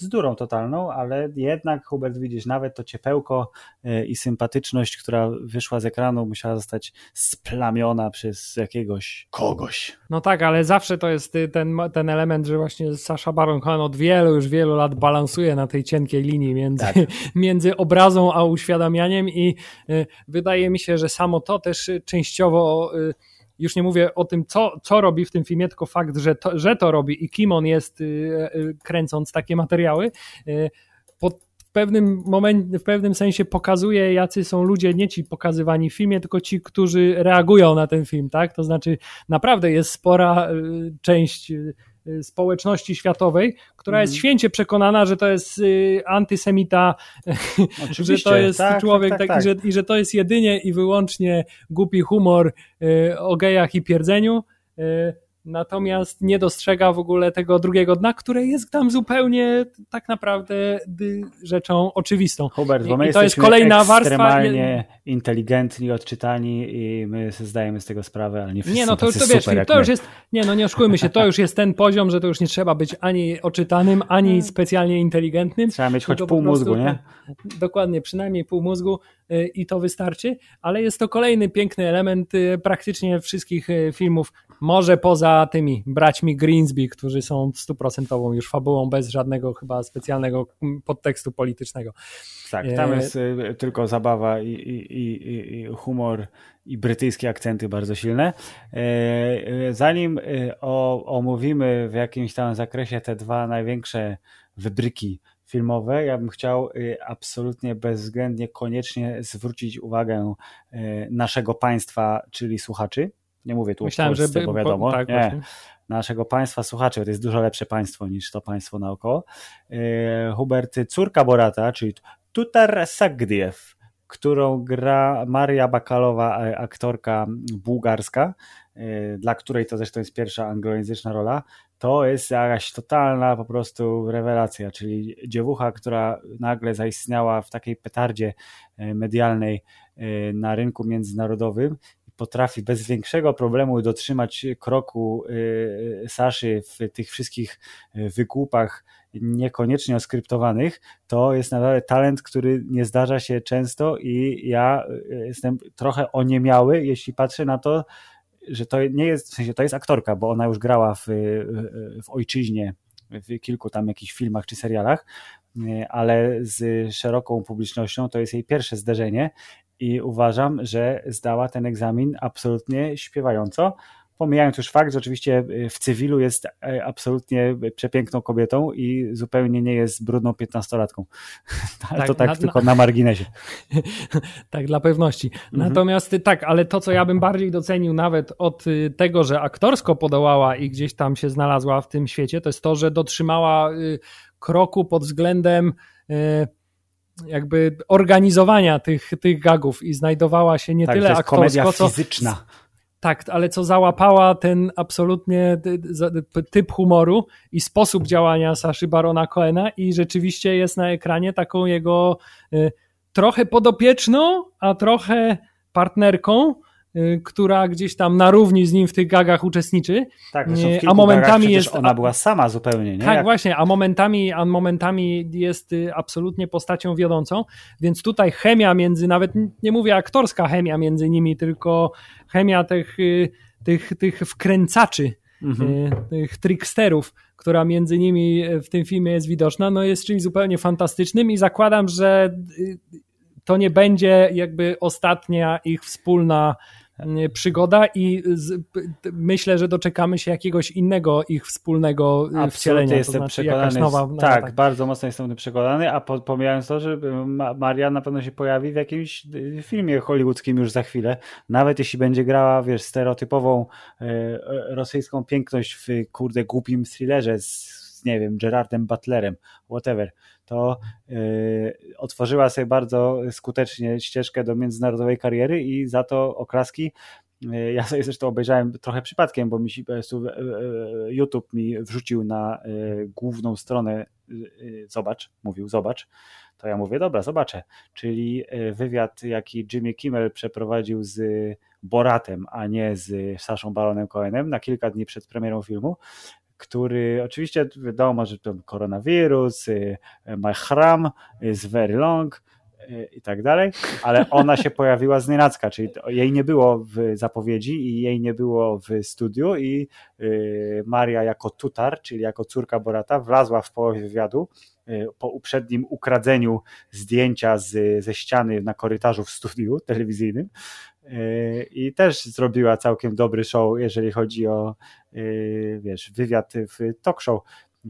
bzdurą totalną, ale jednak Hubert widzisz, nawet to ciepełko e, i sympatyczność, która wyszła z ekranu musiała zostać splamiona przez jakiegoś kogoś. No tak, ale zawsze to jest ten, ten element, że właśnie Sasha Baron Cohen od wielu, już wielu lat balansuje na tej cienkiej linii między, tak. między obrazą a uświadamianiem i wydaje mi się, że samo to też częściowo już nie mówię o tym, co, co robi w tym filmie, tylko fakt, że to, że to robi i kim on jest y, y, kręcąc takie materiały, y, w pewnym momencie, w pewnym sensie pokazuje, jacy są ludzie, nie ci pokazywani w filmie, tylko ci, którzy reagują na ten film, tak? To znaczy, naprawdę jest spora część społeczności światowej, która jest mhm. święcie przekonana, że to jest antysemita, że to jest tak, człowiek tak, tak, taki, że, i że to jest jedynie i wyłącznie głupi humor o gejach i pierdzeniu natomiast nie dostrzega w ogóle tego drugiego dna, które jest tam zupełnie tak naprawdę rzeczą oczywistą. Hubert, bo my I, to jest kolejna warstwa. inteligentni, odczytani i my zdajemy z tego sprawę, ale nie wszyscy Nie, no to, to wiesz, to już jest, nie no nie oszukujmy się, to już jest ten poziom, że to już nie trzeba być ani oczytanym, ani hmm. specjalnie inteligentnym. Trzeba mieć choć pół mózgu, nie? Dokładnie, przynajmniej pół mózgu y, i to wystarczy, ale jest to kolejny piękny element y, praktycznie wszystkich y, filmów, może poza tymi braćmi Greensby, którzy są stuprocentową już fabułą bez żadnego chyba specjalnego podtekstu politycznego. Tak, tam e, jest tylko zabawa i, i, i, humor i brytyjskie akcenty bardzo silne. E, zanim omówimy w jakimś tam zakresie te dwa największe wybryki filmowe, ja bym chciał y, absolutnie bezwzględnie koniecznie zwrócić uwagę y, naszego państwa, czyli słuchaczy. Nie mówię tu Myślałem, o Polsce, żeby, bo wiadomo, tak, nie, naszego państwa słuchaczy, to jest dużo lepsze państwo niż to państwo naokoło. Y, Hubert, córka Borata, czyli Tutar Sagdiew, którą gra Maria Bakalowa, aktorka bułgarska, dla której to zresztą jest pierwsza anglojęzyczna rola, to jest jakaś totalna po prostu rewelacja, czyli dziewucha, która nagle zaistniała w takiej petardzie e, medialnej e, na rynku międzynarodowym potrafi bez większego problemu dotrzymać kroku e, Saszy w tych wszystkich wygłupach niekoniecznie oskryptowanych, to jest naprawdę talent, który nie zdarza się często i ja jestem trochę oniemiały, jeśli patrzę na to, że to nie jest, w sensie to jest aktorka, bo ona już grała w, w ojczyźnie, w kilku tam jakichś filmach czy serialach, ale z szeroką publicznością to jest jej pierwsze zderzenie i uważam, że zdała ten egzamin absolutnie śpiewająco. Pomijając już fakt, że oczywiście y, w cywilu jest e, absolutnie przepiękną kobietą i zupełnie nie jest brudną piętnastolatką. Tak, to tak na, tylko na marginesie. tak, dla pewności. Mhm. Natomiast tak, ale to, co ja bym bardziej docenił nawet od y, tego, że aktorsko podołała i gdzieś tam się znalazła w tym świecie, to jest to, że dotrzymała y, kroku pod względem jakby organizowania tych, tych gagów i znajdowała się nie tak, tyle aktorsko, co fizyczna. Tak, ale co załapała ten absolutnie typ humoru i sposób działania Saszy Barona Coena i rzeczywiście jest na ekranie taką jego y, trochę podopieczną, a trochę partnerką, która gdzieś tam na równi z nim w tych gagach uczestniczy. Tak, w a momentami jest ona była sama zupełnie, nie? Tak, Jak... właśnie, a momentami, a momentami jest y, absolutnie postacią wiodącą, więc tutaj chemia między, nawet nie mówię aktorska chemia między nimi, tylko chemia tych, y, tych, tych wkręcaczy, mhm. tych tricksterów, która między nimi w tym filmie jest widoczna, no jest czymś zupełnie fantastycznym i zakładam, że to nie będzie jakby ostatnia ich wspólna przygoda i z, myślę, że doczekamy się jakiegoś innego ich wspólnego e, Absolutnie wcielenia. jestem to znaczy przekonany. Nowa, tak, tak, bardzo mocno jestem tym przekonany, a po, pomijając to, że Maria na pewno się pojawi w jakimś e, filmie hollywoodzkim już za chwilę, nawet jeśli będzie grała, wiesz, stereotypową e, rosyjską piękność w kurde głupim thrillerze z nie wiem, Gerardem Butlerem, whatever, to yy, otworzyła sobie bardzo skutecznie ścieżkę do międzynarodowej kariery i za to oklaski yy, ja sobie zresztą obejrzałem trochę przypadkiem, bo mi się prostu yy, YouTube mi wrzucił na główną stronę zobacz, mówił zobacz, to ja mówię, dobra, zobaczę. Czyli wywiad, jaki Jimmy Kimmel przeprowadził z Boratem, a nie z Saszą Baronem Cohenem na kilka dni przed premierą filmu, który oczywiście wiadomo, że to koronawirus, my chram is very long i tak dalej, ale ona się pojawiła z nienacka, czyli jej nie było w zapowiedzi i jej nie było w studiu i y, Maria jako tutar, czyli jako córka Borata wlazła w połowie wywiadu po uprzednim ukradzeniu zdjęcia z, ze ściany na korytarzu w studiu telewizyjnym i też zrobiła całkiem dobry show, jeżeli chodzi o wiesz, wywiad w talk show.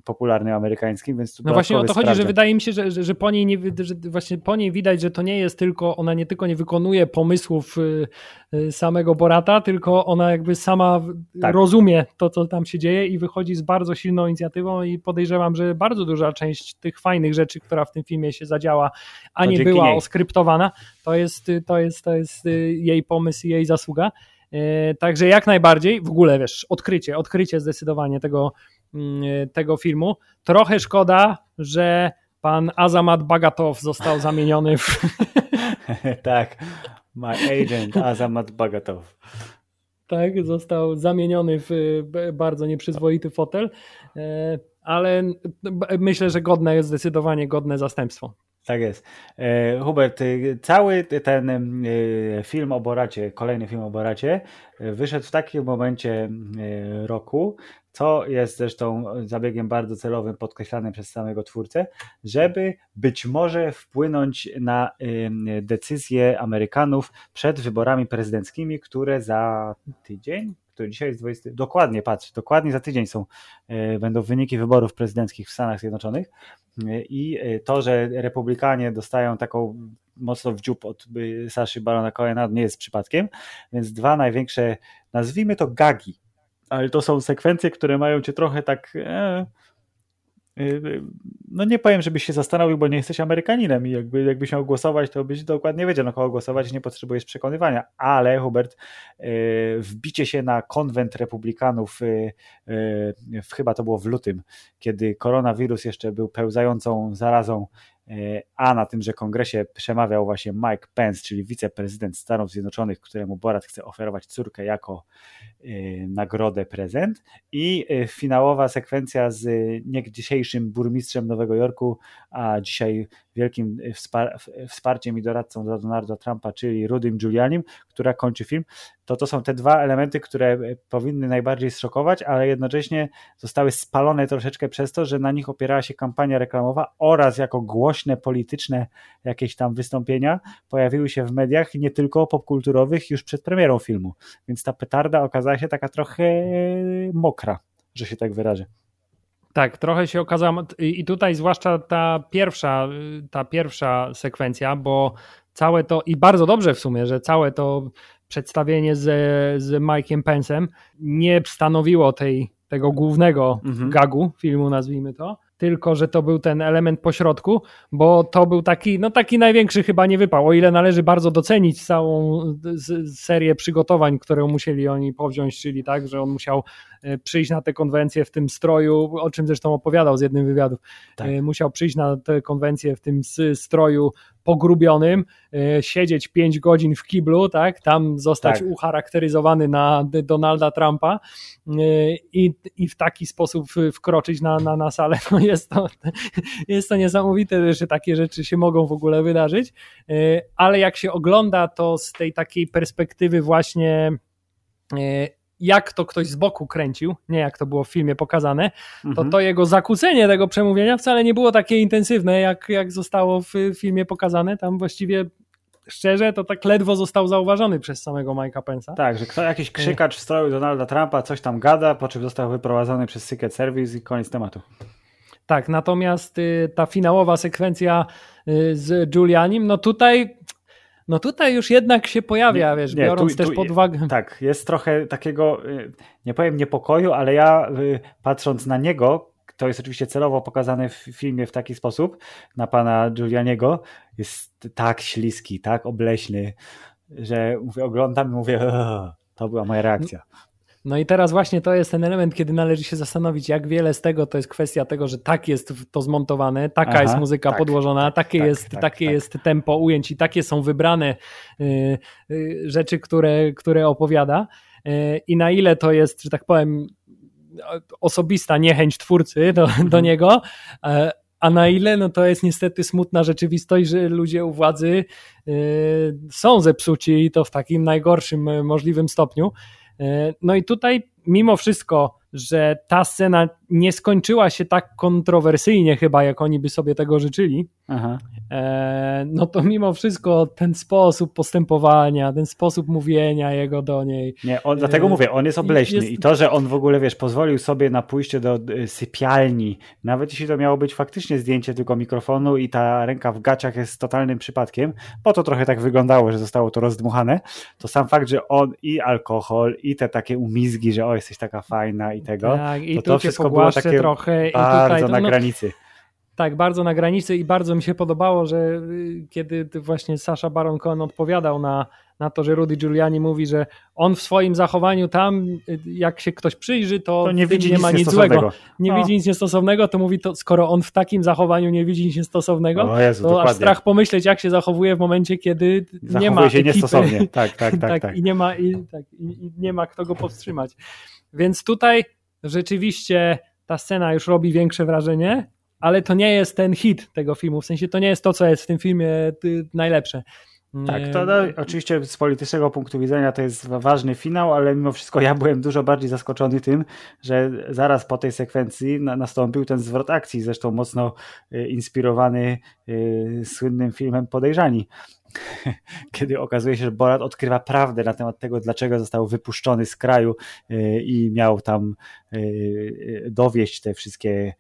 Popularnym amerykańskim, więc No właśnie o to chodzi, że wydaje mi się, że, że, że, po niej nie, że właśnie po niej widać, że to nie jest tylko, ona nie tylko nie wykonuje pomysłów y, y, samego Borata, tylko ona jakby sama tak. rozumie to, co tam się dzieje i wychodzi z bardzo silną inicjatywą i podejrzewam, że bardzo duża część tych fajnych rzeczy, która w tym filmie się zadziała, a nie była niej. oskryptowana, to jest, to jest, to jest jej pomysł i jej zasługa. E, także jak najbardziej, w ogóle wiesz, odkrycie, odkrycie zdecydowanie tego, tego filmu. Trochę szkoda, że pan Azamat Bagatow został zamieniony w... tak, my agent Azamat Bagatow. Tak, został zamieniony w bardzo nieprzyzwoity fotel, e, ale myślę, że godne jest zdecydowanie godne zastępstwo. Tak jest. E, Hubert, y, cały ten y, film o Boracie, kolejny film o Boracie, wyszedł w takim momencie roku, co jest zresztą zabiegiem bardzo celowym, podkreślanym przez samego twórcę, żeby być może wpłynąć na decyzje Amerykanów przed wyborami prezydenckimi, które za tydzień, który dzisiaj jest 20, dokładnie patrz, dokładnie za tydzień są, będą wyniki wyborów prezydenckich w Stanach Zjednoczonych. I e, to, że republikanie dostają taką mocno w dziób od Saszy Barona Cohena nie jest przypadkiem, więc dwa największe, nazwijmy to gagi, ale to są sekwencje, które mają cię trochę tak e, no nie powiem, żebyś się zastanowił, bo nie jesteś Amerykaninem i jakby, jakbyś miał głosować, to byś dokładnie wiedział, na kogo głosować, nie potrzebujesz przekonywania, ale Hubert, yy, wbicie się na konwent republikanów, chyba to było w lutym, kiedy koronawirus jeszcze był pełzającą zarazą a na tymże kongresie przemawiał właśnie Mike Pence, czyli wiceprezydent Stanów Zjednoczonych, któremu Borat chce oferować córkę jako e, nagrodę, prezent. I e, finałowa sekwencja z niegdysiejszym burmistrzem Nowego Jorku, a dzisiaj wielkim wsparciem i doradcą dla Donalda Trumpa, czyli Rudym Giulianim, która kończy film, to to są te dwa elementy, które powinny najbardziej zszokować, ale jednocześnie zostały spalone troszeczkę przez to, że na nich opierała się kampania reklamowa oraz jako głośne polityczne jakieś tam wystąpienia pojawiły się w mediach nie tylko popkulturowych już przed premierą filmu. Więc ta petarda okazała się taka trochę mokra, że się tak wyrażę. Tak, trochę się okazała i tutaj zwłaszcza ta pierwsza, ta pierwsza sekwencja, bo całe to i bardzo dobrze w sumie, że całe to przedstawienie z, z Mike'iem Pence'em nie stanowiło tej, tego głównego mhm. gagu filmu, nazwijmy to, tylko że to był ten element pośrodku, bo to był taki, no taki największy chyba nie wypał, o ile należy bardzo docenić całą serię przygotowań, które musieli oni powziąć, czyli tak, że on musiał przyjść na tę konwencję w tym stroju, o czym zresztą opowiadał z jednym wywiadów, tak. E, musiał przyjść na tę konwencję w tym stroju pogrubionym, e, siedzieć 5 godzin w kiblu, tak, tam zostać tak. ucharakteryzowany na Donalda Trumpa i, i w taki sposób wkroczyć na, na, na salę, no jest to, jest to niesamowite, że takie rzeczy się mogą w ogóle wydarzyć, e, ale jak się ogląda to z tej takiej perspektywy właśnie e, jak to ktoś z boku kręcił, nie jak to było w filmie pokazane, to mhm. to jego zakłócenie tego przemówienia wcale nie było takie intensywne, jak, jak zostało w filmie pokazane. Tam właściwie szczerze, to tak ledwo został zauważony przez samego Mike'a Pence'a. Tak, że kto, jakiś krzykacz w stroju Donalda Trumpa coś tam gada, po czym został wyprowadzony przez Secret Service i koniec tematu. Tak, natomiast y, ta finałowa sekwencja y, z Julianim, no tutaj no tutaj już jednak się pojawia, nie, wiesz, nie, biorąc tu, też tu, pod uwagę. Tak, jest trochę takiego, y, nie powiem niepokoju, ale ja patrząc na niego, to jest oczywiście celowo pokazane w filmie w taki sposób, na pana Giulianiego, jest tak śliski, tak obleśny, że mówię, oglądam i mówię, to była moja reakcja. No i teraz właśnie to jest ten element, kiedy należy się zastanowić, jak wiele z tego to jest kwestia tego, że tak jest to zmontowane, taka Aha, jest muzyka tak, podłożona, tak, takie, tak, jest, tak, takie tak. jest tempo ujęć i takie są wybrane y, y, rzeczy, które, które opowiada. Y, I na ile to jest, że tak powiem, osobista niechęć twórcy do, mhm. do niego, e, a na ile no to jest niestety smutna rzeczywistość, że ludzie u władzy są zepsuci i to w takim najgorszym możliwym stopniu. E, no i tutaj mimo wszystko że ta scena nie skończyła się tak kontrowersyjnie chyba, jak oni by sobie tego życzyli, e, no to mimo wszystko ten sposób postępowania, ten sposób mówienia jego do niej. Nie, on, dlatego e, mówię, on jest obleśny jest... i to, że on w ogóle, wiesz, pozwolił sobie na pójście do e, sypialni, nawet jeśli to miało być faktycznie zdjęcie tylko mikrofonu i ta ręka w gaciach jest totalnym przypadkiem, bo to trochę tak wyglądało, że zostało to rozdmuchane, to sam fakt, że on i alkohol i te takie umizgi, że o, jesteś taka fajna i tego, tak, i to, to wszystko było takie trochę, bardzo i tutaj, na no, granicy. Tak, bardzo na granicy i bardzo mi się podobało, że y, kiedy właśnie Sasha Baron Cohen odpowiadał na, na to, że Rudy Giuliani mówi, że on w swoim zachowaniu tam, y, jak się ktoś przyjrzy, to, to nie, widzi nie ma nic złego. Nie no. widzi nic niestosownego, to mówi, to skoro on w takim zachowaniu nie widzi nic niestosownego, Jezu, to dokładnie. aż strach pomyśleć, jak się zachowuje w momencie, kiedy Zachowuje nie ma się ekipy, niestosownie. Tak, tak, tak, tak, tak. I nie ma, i, tak, i, i nie ma kto go powstrzymać. Więc tutaj rzeczywiście ta scena już robi większe wrażenie, ale to nie jest ten hit tego filmu, w sensie to nie jest to, co jest w tym filmie najlepsze. Tak, to no, oczywiście z politycznego punktu widzenia to jest ważny finał, ale mimo wszystko ja byłem dużo bardziej zaskoczony tym, że zaraz po tej sekwencji nastąpił ten zwrot akcji, zresztą mocno y, inspirowany y, słynnym filmem Podejrzani, kiedy okazuje się, że Borat odkrywa prawdę na temat tego, dlaczego został wypuszczony z kraju y, i miał tam y, y, dowieść te wszystkie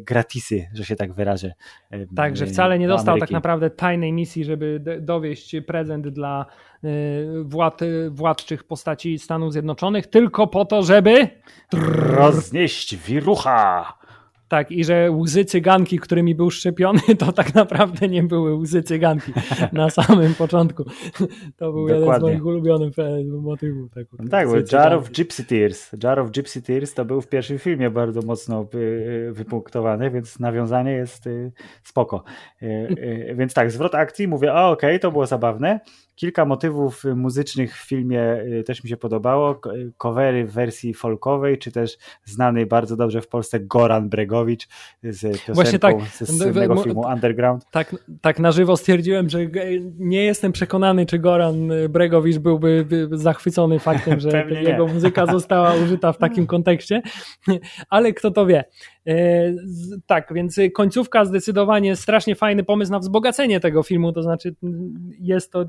gratisy, że się tak wyrażę. Tak, że wcale nie dostał tak naprawdę tajnej misji, żeby dowieść prezent dla wład, władczych postaci Stanów Zjednoczonych, tylko po to, żeby roznieść wirucha. Tak, i że łzy cyganki, którymi był szczepiony, to tak naprawdę nie były łzy cyganki na samym początku. To był Dokładnie. jeden z moich ulubionych motywów. Tak, tak był Jar of Gypsy Tears. Jar of Gypsy Tears to był w pierwszym filmie bardzo mocno y, wypunktowany, więc nawiązanie jest spoko. Więc tak, zwrot akcji, mówię, okej, okay, to było zabawne. Kilka motywów muzycznych w filmie y, też mi się podobało. Covery w wersji folkowej, czy też znany bardzo dobrze w Polsce Goran Bregowicz z piosenką Właśnie tak, ze słynnego filmu Underground. Tak, tak na żywo stwierdziłem, że nie jestem przekonany, czy Goran Bregowicz byłby zachwycony faktem, że jego muzyka została użyta w takim kontekście, ale kto to wie. E, tak, więc końcówka zdecydowanie strasznie fajny pomysł na wzbogacenie tego filmu, to znaczy jest to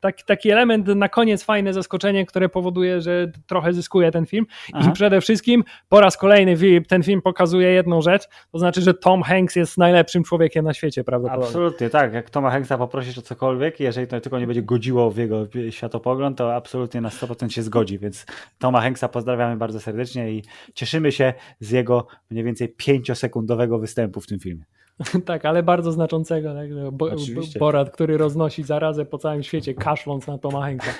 taki, taki element na koniec fajne zaskoczenie, które powoduje, że trochę zyskuje ten film Aha. i przede wszystkim po raz kolejny ten film pokazuje jedną rzecz, to znaczy, że Tom Hanks jest najlepszym człowiekiem na świecie, prawdopodobnie. Absolutnie, tak, jak Toma Hanksa poprosisz o cokolwiek, jeżeli to tylko nie będzie godziło w jego światopogląd, to absolutnie na 100% się zgodzi, więc Toma Hanksa pozdrawiamy bardzo serdecznie i cieszymy się z jego mniej więcej pięciosekundowego występu w tym filmie. tak, ale bardzo znaczącego. Tak? Bo, Borat, który roznosi zarazę po całym świecie, kaszląc na Toma Hanksa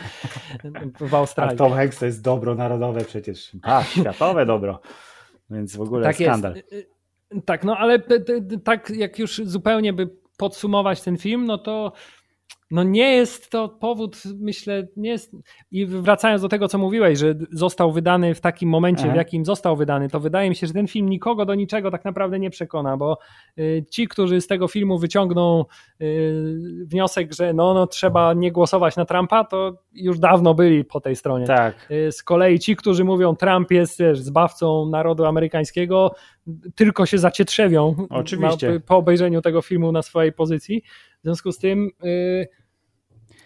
w Australii. A Tom Hanks to jest dobro narodowe przecież. A, światowe dobro. Więc w ogóle tak skandal. Jest. Y, y, tak, no ale tak jak już zupełnie by podsumować ten film, no to no nie jest to powód, myślę, nie jest. I wracając do tego, co mówiłeś, że został wydany w takim momencie, Aha. w jakim został wydany, to wydaje mi się, że ten film nikogo do niczego tak naprawdę nie przekona, bo y, ci, którzy z tego filmu wyciągną y, wniosek, że no, no trzeba nie głosować na Trumpa, to już dawno byli po tej stronie. Tak. Y, z kolei ci, którzy mówią, Trump jest wiesz, zbawcą narodu amerykańskiego, tylko się zacietrzewią Oczywiście. Na, po obejrzeniu tego filmu na swojej pozycji. W związku z tym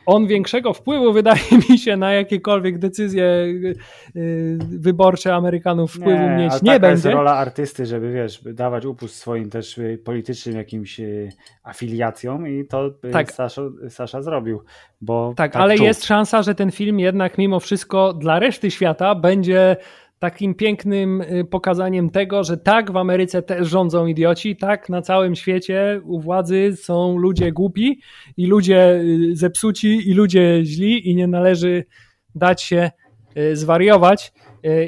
on większego wpływu, wydaje mi się, na jakiekolwiek decyzje y, y, wyborcze Amerykanów wpływu nie, mieć nie będzie. jest rola artysty, żeby wiesz, dawać upust swoim też y, politycznym jakimś afiliacjom i to tak. Sasza, Sasza zrobił. Bo tak, tak ale czuł. jest szansa, że ten film jednak mimo wszystko dla reszty świata będzie takim pięknym y, pokazaniem tego, że tak, w Ameryce też rządzą idioci, tak, na całym świecie u władzy są ludzie głupi i ludzie y, zepsuci i ludzie źli i nie należy dać się y, zwariować.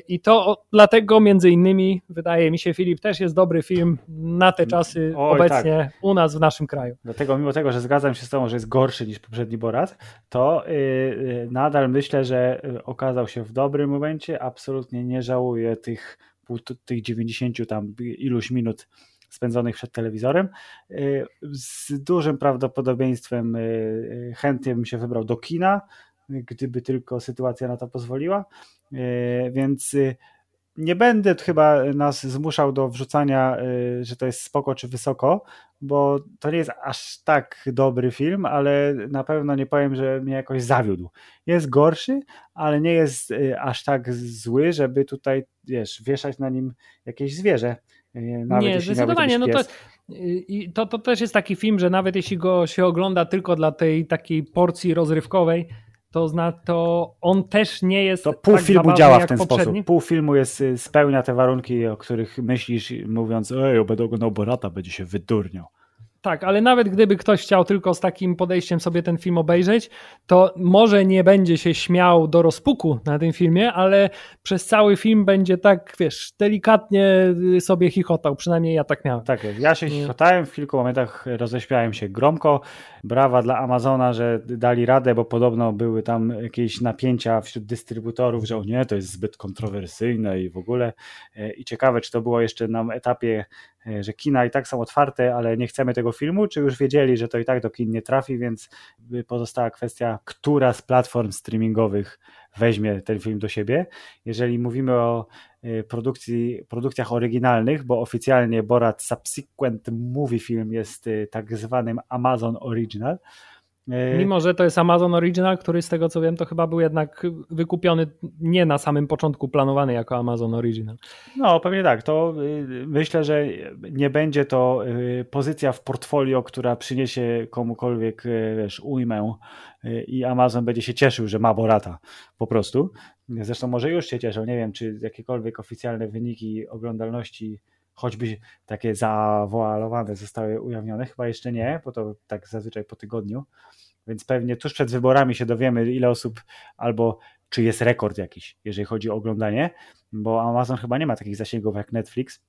I to dlatego między innymi, wydaje mi się, Filip, też jest dobry film na te czasy Oj, obecnie tak. u nas w naszym kraju. Dlatego mimo tego, że zgadzam się z tobą, że jest gorszy niż poprzedni Borat, to yy, nadal myślę, że y, okazał się w dobrym momencie. Absolutnie nie żałuję tych, tych 90 tam iluś minut spędzonych przed telewizorem. Y, z dużym prawdopodobieństwem y, chętnie bym się wybrał do kina, gdyby tylko sytuacja na to pozwoliła. E, więc y, nie będę chyba nas zmuszał do wrzucania, y, że to jest spoko czy wysoko, bo to nie jest aż tak dobry film, ale na pewno nie powiem, że mnie jakoś zawiódł. Jest gorszy, ale nie jest y, aż tak zły, żeby tutaj, wiesz, wieszać na nim jakieś zwierzę. Nawet nie, zdecydowanie. No to, to, to też jest taki film, że nawet jeśli go się ogląda tylko dla tej takiej porcji rozrywkowej, to, zna, to on też nie jest. To pół tak filmu działa w ten poprzedni. sposób. Pół filmu jest, y, spełnia te warunki, o których myślisz, mówiąc, ej, będę oglądał Borata, będzie się wydurniał. Tak, ale nawet gdyby ktoś chciał tylko z takim podejściem sobie ten film obejrzeć, to może nie będzie się śmiał do rozpuku na tym filmie, ale przez cały film będzie tak, wiesz, delikatnie sobie chichotał. Przynajmniej ja tak miałem. Tak, ja się chichotałem, w kilku momentach roześmiałem się gromko. Brawa dla Amazona, że dali radę, bo podobno były tam jakieś napięcia wśród dystrybutorów, że o nie, to jest zbyt kontrowersyjne i w ogóle. E, I ciekawe, czy to było jeszcze na etapie E, że kina i tak są otwarte, ale nie chcemy tego filmu, czy już wiedzieli, że to i tak do kin nie trafi, więc pozostała kwestia, która z platform streamingowych weźmie ten film do siebie. Jeżeli mówimy o e, produkcji, produkcjach oryginalnych, bo oficjalnie Borat Subsequent Movie Film jest e, tak zwanym Amazon Original, Mimo, że to jest Amazon Original, który z tego co wiem, to chyba był jednak wykupiony nie na samym początku planowany jako Amazon Original. No, pewnie tak. To y, myślę, że nie będzie to y, pozycja w portfolio, która przyniesie komukolwiek y, wiesz, ujmę i Amazon będzie się cieszył, że ma Borata po prostu. Zresztą może już się cieszą. Nie wiem, czy jakiekolwiek oficjalne wyniki oglądalności choćby takie zawoalowane zostały ujawnione. Chyba jeszcze nie, bo to tak zazwyczaj po tygodniu. Więc pewnie tuż przed wyborami się dowiemy, ile osób albo czy jest rekord jakiś, jeżeli chodzi o oglądanie, bo Amazon chyba nie ma takich zasięgów jak Netflix,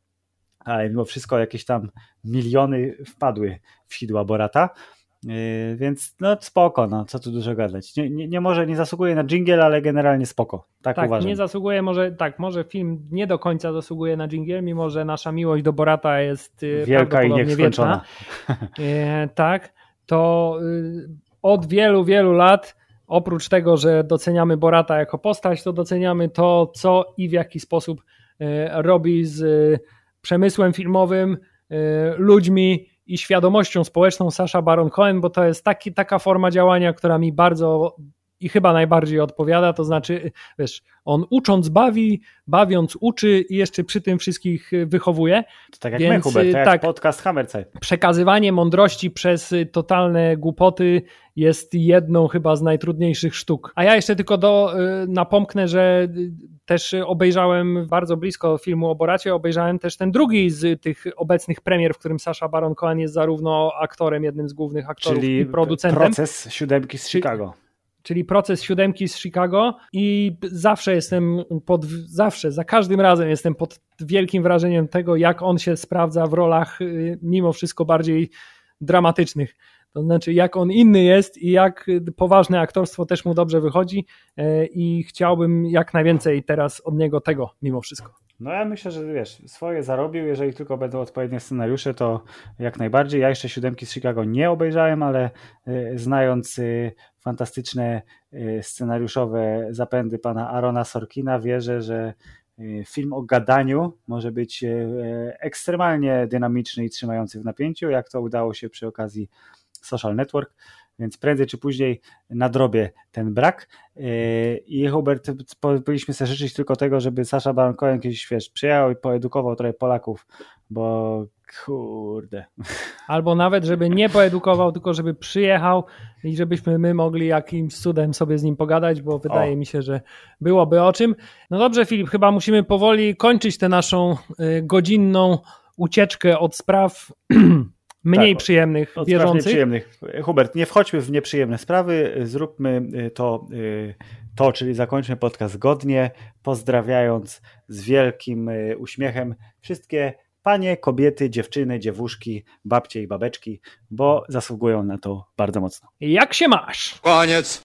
ale mimo wszystko jakieś tam miliony wpadły w sidła Borata. Yy, więc no spoko, no co tu dużo gadać. Nie, nie, nie może nie zasługuje na jingle, ale generalnie spoko. Tak, tak uważam. nie zasługuje, może tak, może film nie do końca zasługuje na jingle, mimo że nasza miłość do Borata jest yy, wielka i nieskończona. Yy, tak, to od wielu, wielu lat oprócz tego, że doceniamy Borata jako postać, to doceniamy to, co i w jaki sposób robi z przemysłem filmowym, ludźmi i świadomością społeczną Sasha Baron Cohen, bo to jest taki, taka forma działania, która mi bardzo i chyba najbardziej odpowiada, to znaczy, wiesz, on ucząc bawi, bawiąc uczy i jeszcze przy tym wszystkich wychowuje. To tak jak Więc, my, Hubert, tak, tak podcast Hammerzeit. Przekazywanie mądrości przez totalne głupoty jest jedną chyba z najtrudniejszych sztuk. A ja jeszcze tylko do, y, napomknę, że też obejrzałem bardzo blisko filmu o Boracie, obejrzałem też ten drugi z tych obecnych premier, w którym Sasha Baron Cohen jest zarówno aktorem, jednym z głównych aktorów Czyli i producentem. proces siódemki z Chicago czyli proces siódemki z Chicago i zawsze jestem pod, zawsze, za każdym razem jestem pod wielkim wrażeniem tego, jak on się sprawdza w rolach y, mimo wszystko bardziej dramatycznych. To znaczy, jak on inny jest i jak poważne aktorstwo też mu dobrze wychodzi e, i chciałbym jak najwięcej teraz od niego tego mimo wszystko. No ja myślę, że wiesz, swoje zarobił, jeżeli tylko będą odpowiednie scenariusze, to jak najbardziej. Ja jeszcze siódemki z Chicago nie obejrzałem, ale y, znając y, fantastyczne scenariuszowe zapędy pana Arona Sorkina, wierzę, że film o gadaniu może być ekstremalnie dynamiczny i trzymający w napięciu, jak to udało się przy okazji Social Network więc prędzej czy później nadrobię ten brak. Yy, I Hubert, powinniśmy sobie życzyć tylko tego, żeby Sasza Baron Cohen kiedyś wiesz, przyjechał i poedukował trochę Polaków, bo kurde. Albo nawet, żeby nie poedukował, tylko żeby przyjechał i żebyśmy my mogli jakimś cudem sobie z nim pogadać, bo wydaje o. mi się, że byłoby o czym. No dobrze, Filip, chyba musimy powoli kończyć tę naszą y, godzinną ucieczkę od spraw mniej tak, przyjemnych, bieżących. przyjemnych. Hubert, nie wchodźmy w nieprzyjemne sprawy, zróbmy y, to, y, to, czyli zakończmy podcast godnie, pozdrawiając z wielkim y, uśmiechem wszystkie panie, kobiety, dziewczyny, dziewuszki, babcie i babeczki, bo zasługują na to bardzo mocno. Jak się masz? Koniec.